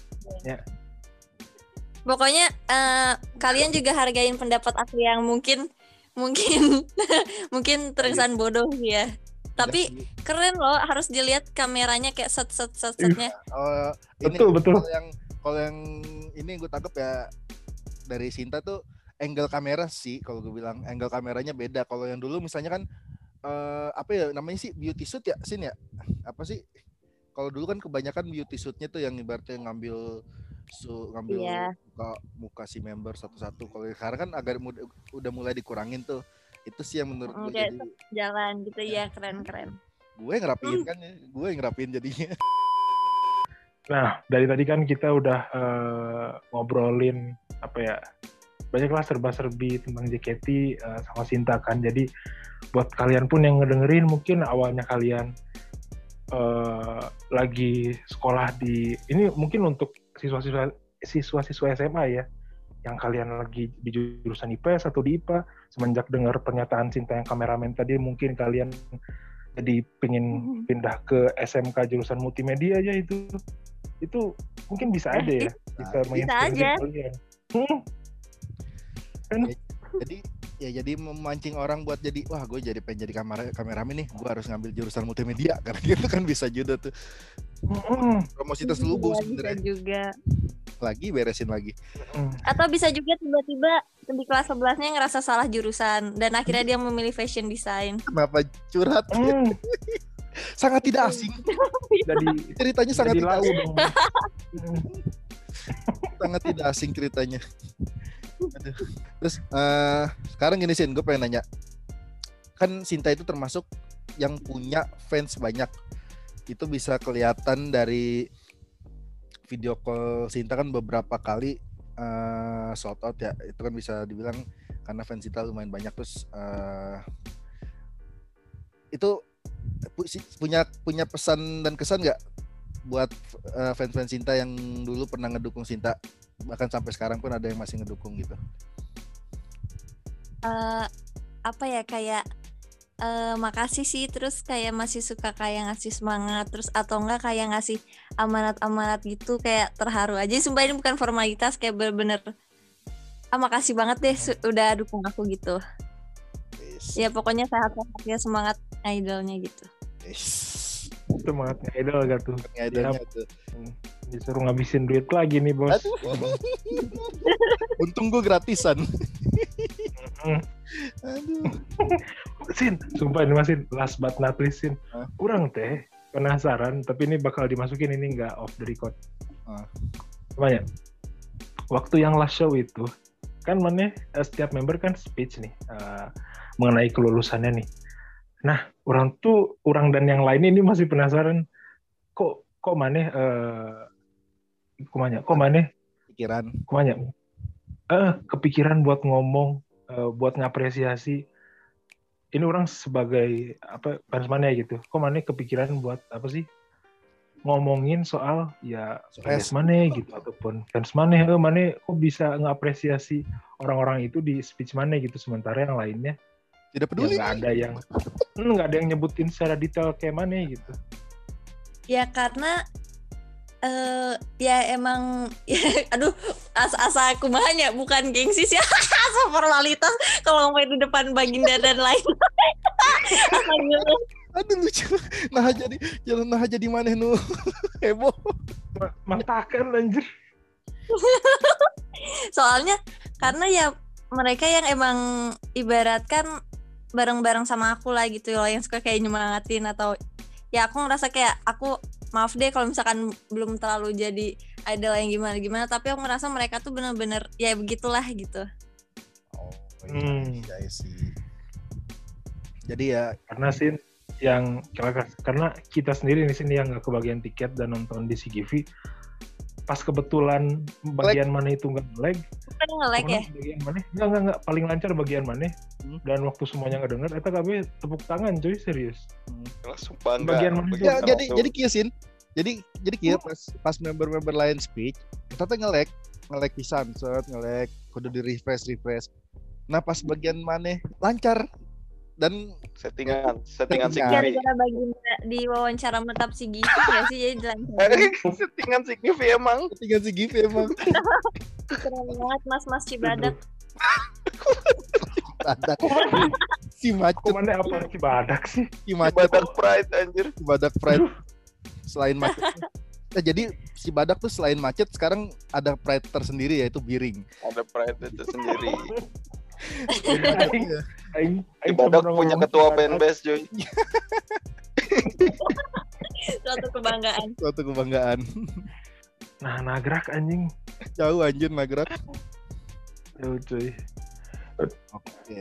Pokoknya eh, kalian juga hargain pendapat aku yang mungkin mungkin mungkin terkesan bodoh ya. Tapi Iya keren loh, harus dilihat kameranya kayak set set set setnya. Eh, ini betul betul kalau yang kalau yang ini gue tangkap ya dari Sinta tuh angle kamera sih kalau gue bilang angle kameranya beda. Kalau yang dulu misalnya kan eh apa ya namanya sih beauty shoot ya Sin ya? Apa sih? Kalau dulu kan kebanyakan beauty shootnya tuh yang ibaratnya ngambil su ngambil Iya. muka muka si member satu-satu. Kalau sekarang kan agak mud- udah mulai dikurangin tuh. Itu sih yang menurut Mm, gue jadi Jalan gitu ya, keren keren. gue yang ngerapiin kan ya gue yang ngerapiin jadinya nah dari tadi kan kita udah eh, ngobrolin apa ya banyaklah serba-serbi tentang JKT eh, sama Sinta kan. Jadi buat kalian pun yang ngedengerin mungkin awalnya kalian eh, lagi sekolah di ini mungkin untuk siswa-siswa siswa-siswa SMA ya yang kalian lagi di jurusan IPS atau di IPA semenjak dengar pernyataan Sinta yang kameramen tadi mungkin kalian jadi pengen pindah ke SMK jurusan multimedia aja itu itu mungkin bisa Eh, aja ya bisa, Bisa menginspirasi aja. kalian. Hmm, jadi ya jadi memancing orang buat jadi wah gue jadi pengen jadi kamera kameramen nih. Gue harus ngambil jurusan multimedia. Karena gitu kan bisa juga tuh. Hmm, promosi terselubung bisa sebenarnya. juga. lagi beresin lagi. Hmm. Atau bisa juga tiba-tiba di kelas 11-nya ngerasa salah jurusan dan akhirnya dia memilih fashion design. kenapa curhat? Hmm, sangat tidak asing. Jadi ceritanya sangat jadi tidak asing. dong. Sangat tidak asing ceritanya. Aduh. terus eh, sekarang gini Sin gue pengen nanya. Kan Sinta itu termasuk yang punya fans banyak. Itu bisa kelihatan dari video call Sinta kan beberapa kali eh sold out ya. Itu kan bisa dibilang karena fans Sinta lumayan banyak. Terus eh itu punya punya pesan dan kesan nggak buat eh, fans-fans Sinta yang dulu pernah ngedukung Sinta? Bahkan sampai sekarang pun ada yang masih ngedukung gitu. Eh apa ya kayak eh makasih sih terus kayak masih suka kayak ngasih semangat terus atau enggak kayak ngasih amanat-amanat gitu kayak terharu aja. Sumpah ini bukan formalitas kayak bener-bener ah makasih banget deh udah dukung aku gitu. Ya pokoknya sehat-sehat ya semangat idolnya gitu Yes. semangatnya idol gak tuh Idolnya tuh. disuruh ngabisin duit lagi nih bos Aduh. Untung gue gratisan. Hmm. Aduh. Sin sumpah ini masih last but not least Sin kurang teh penasaran, tapi ini bakal dimasukin ini nggak off the record. Ah. Namanya, waktu yang last show itu, kan mana eh, setiap member kan speech nih eh, mengenai kelulusannya nih. Nah, orang tuh, orang dan yang lain ini masih penasaran, kok kok mana eh kok mana kok mana Pikiran. kok mana eh kepikiran buat ngomong, eh, buat ngapresiasi. Ini orang sebagai apa fans mana gitu. Kok mana kepikiran buat apa sih? ngomongin soal ya fans mana gitu ataupun fans mana eh mana kok bisa ngapresiasi orang-orang itu di speech mana gitu sementara yang lainnya Tidak ya peduli. nggak ada yang hmm, nggak ada yang nyebutin secara detail kayak mana gitu Ya karena eh ya emang ya, aduh asa-asa aku mahanya bukan gengsi sih asa formalitas kalau main di depan baginda dan lain Asa gitu. Aduh lucu. Nah jadi jalan nah jadi maneh nu heboh. Ma- mantakan anjir soalnya karena ya mereka yang emang ibaratkan bareng-bareng sama aku lah gitu loh yang suka kayak nyemangatin atau ya aku ngerasa kayak aku maaf deh kalau misalkan belum terlalu jadi idol yang gimana gimana tapi aku ngerasa mereka tuh bener-bener ya begitulah gitu Oh, Hmm. iya sih. Jadi ya karena sih yang karena- karena kita sendiri di sini yang nggak kebagian tiket dan nonton di CGV pas kebetulan bagian mana itu nggak lag nge-lag ya? bagian mana nggak nggak nggak. Paling lancar bagian mana Hmm. dan waktu semuanya nggak denger eta KB tepuk tangan cuy serius. Langsung bangga. Bagian mana Bagian ya, jadi jadi kia Sin. Jadi jadi kia pas pas member-member lain speech, kita tuh nge-lag, nge-lag pisan, set, nge-lag, kudu di refresh. Refresh. Nah pas bagian mana lancar dan settingan, settingan si Settingan. Gara-gara baginda di wawancara menetap si Givi ya sih jadi dilancarin settingan si Givi emang. tinggal si Givi emang keren banget mas-mas Cibadak badak. si macet, mana apa sih badak sih si macet, Badak pride anjir. si badak pride. Selain macet. Nah, jadi si badak tuh selain macet sekarang ada pride tersendiri yaitu biring. Ada pride itu pernah punya ketua fanbase cuy. suatu kebanggaan Suatu kebanggaan. nah nagrak anjing Jauh anjir nagrak. Yo, cuy Oke.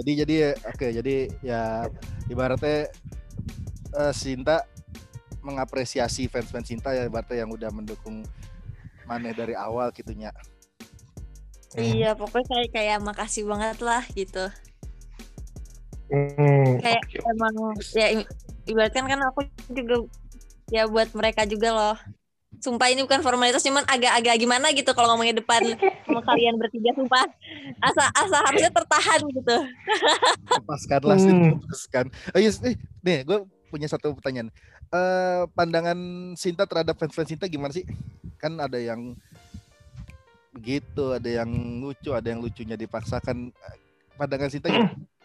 Jadi jadi oke jadi ya ibaratnya eh, Sinta mengapresiasi fans-fans Sinta ya ibaratnya yang udah mendukung Maneh dari awal gitunya. Iya pokoknya saya kayak makasih banget lah gitu Hmm, kayak oke. emang ya ibaratkan kan aku juga ya buat mereka juga loh sumpah ini bukan formalitas cuman agak-agak gimana gitu kalau ngomongin depan sama kalian bertiga sumpah asa asa harusnya tertahan gitu Lepaskan lah Sin, Hmm. lepaskan. Oh iya, eh, nih gue punya satu pertanyaan. Eh pandangan Sinta terhadap fans-fans Sinta gimana sih? Kan ada yang begitu, ada yang lucu, ada yang lucunya dipaksakan. Pandangan Sinta gimana?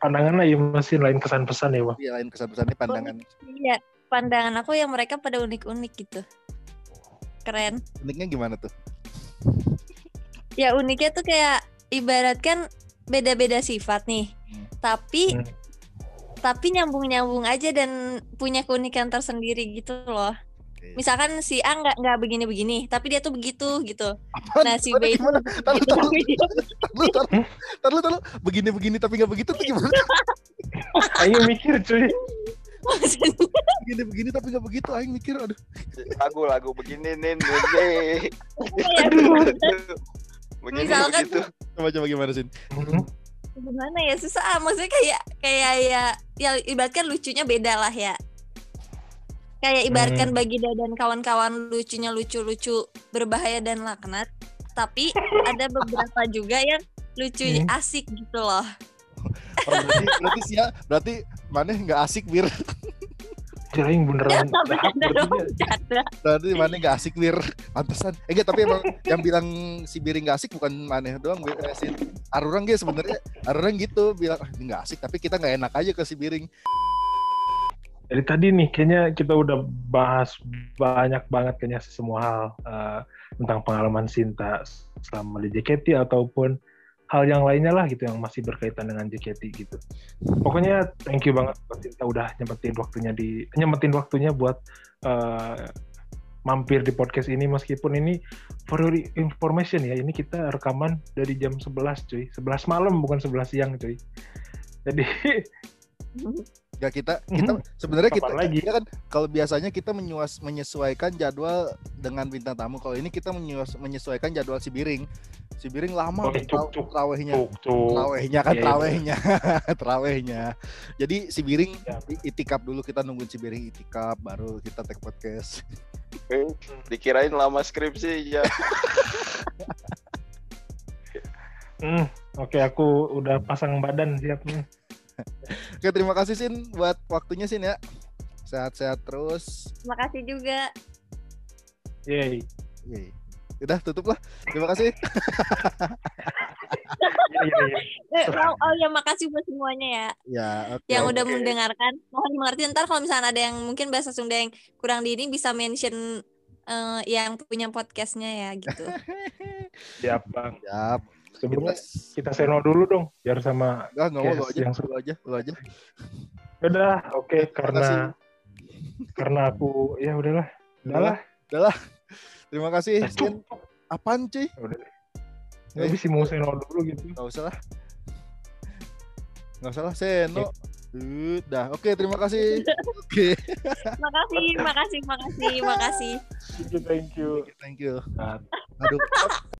pandangannya ya masih lain kesan pesan ya bang Iya, lain kesan-pesannya pandangan iya pandangan aku yang mereka pada unik-unik gitu keren uniknya gimana tuh? ya uniknya tuh kayak ibaratkan beda-beda sifat nih Hmm. tapi Hmm. tapi nyambung-nyambung aja dan punya keunikan tersendiri gitu loh Misalkan si A nggak nggak begini-begini tapi dia tuh begitu gitu Apaan? nah si B itu? Taruh, taruh, taruh, taruh, taruh, taruh. Begini-begini tapi nggak begitu tuh gimana? aing mikir cuy Begini-begini tapi nggak begitu. Aing mikir, aduh. Lagu-lagu begini nih, Begini Misalkan- begitu. Coba coba gimana sih? Hmm, gimana ya susah maksudnya kayak kayak ya ya ibaratkan lucunya beda lah ya kayak ibaratkan Baginda dan kawan-kawan lucunya lucu-lucu berbahaya dan laknat tapi ada beberapa juga yang lucu Hmm. asik gitu loh Oh, berarti berarti sih ya, berarti mana nggak asik bir. cuy aing beneran tapi dahak ada dong berarti. Berarti mana nggak asik bir. Pantesan. Eh enggak, tapi emang yang bilang si Biring nggak asik bukan mana doang, Bir. Eh, si Arurang gitu sebenarnya. Arurang gitu bilang ah, ini nggak asik, tapi kita nggak enak aja ke si Biring. Dari tadi nih kayaknya kita udah bahas banyak banget kayaknya semua hal eh, tentang pengalaman Sinta selama di JKT ataupun hal yang lainnya lah gitu yang masih berkaitan dengan JKT gitu. Pokoknya thank you banget buat Cinta udah nyempetin waktunya di nyempetin waktunya buat eh, mampir di podcast ini. Meskipun ini for your information ya ini kita rekaman dari jam 11 cuy. 11 malam bukan 11 siang cuy. Jadi Ya kita kita sebenarnya kita, lagi? kita kan kalau biasanya kita menyuas, menyesuaikan jadwal dengan bintang tamu. Kalau ini kita menyuas, menyesuaikan jadwal si Biring. Si Biring lama Oh, cuk, terawihnya. Terawihnya kan Iya, iya. terawihnya. terawihnya. Jadi si Biring Ya. itikap dulu kita nungguin si Biring itikap baru kita take podcast. Dikirain lama skripsi ya. Hmm, oke aku udah pasang badan siap nih Oke, terima kasih Sin buat waktunya Sin ya. Sehat-sehat terus. Terima kasih juga. Yeay. Yeay. Udah tutup lah. Terima kasih. Oh, oh ya makasih buat semuanya ya Ya, oke. yang udah Oke. mendengarkan. Mohon dimengerti ntar kalau misalnya ada yang mungkin bahasa Sunda yang kurang di ini bisa mention eh, yang punya podcastnya ya gitu. siap bang Siap. Sebelumnya Kita kita seno dulu dong biar sama mau lu Yes, aja, yang lu aja, lu aja. udah oke Terima karena kasih. karena aku ya udahlah udahlah Terima kasih. Eh, Sin. Apaan cuy? udah nggak bisa mau seno dulu gitu Gak usah lah. Gak usah lah, Seno. Udah, oke terima kasih. Oke, makasih, makasih, makasih, makasih. thank you thank you thank you. Nah, Aduh,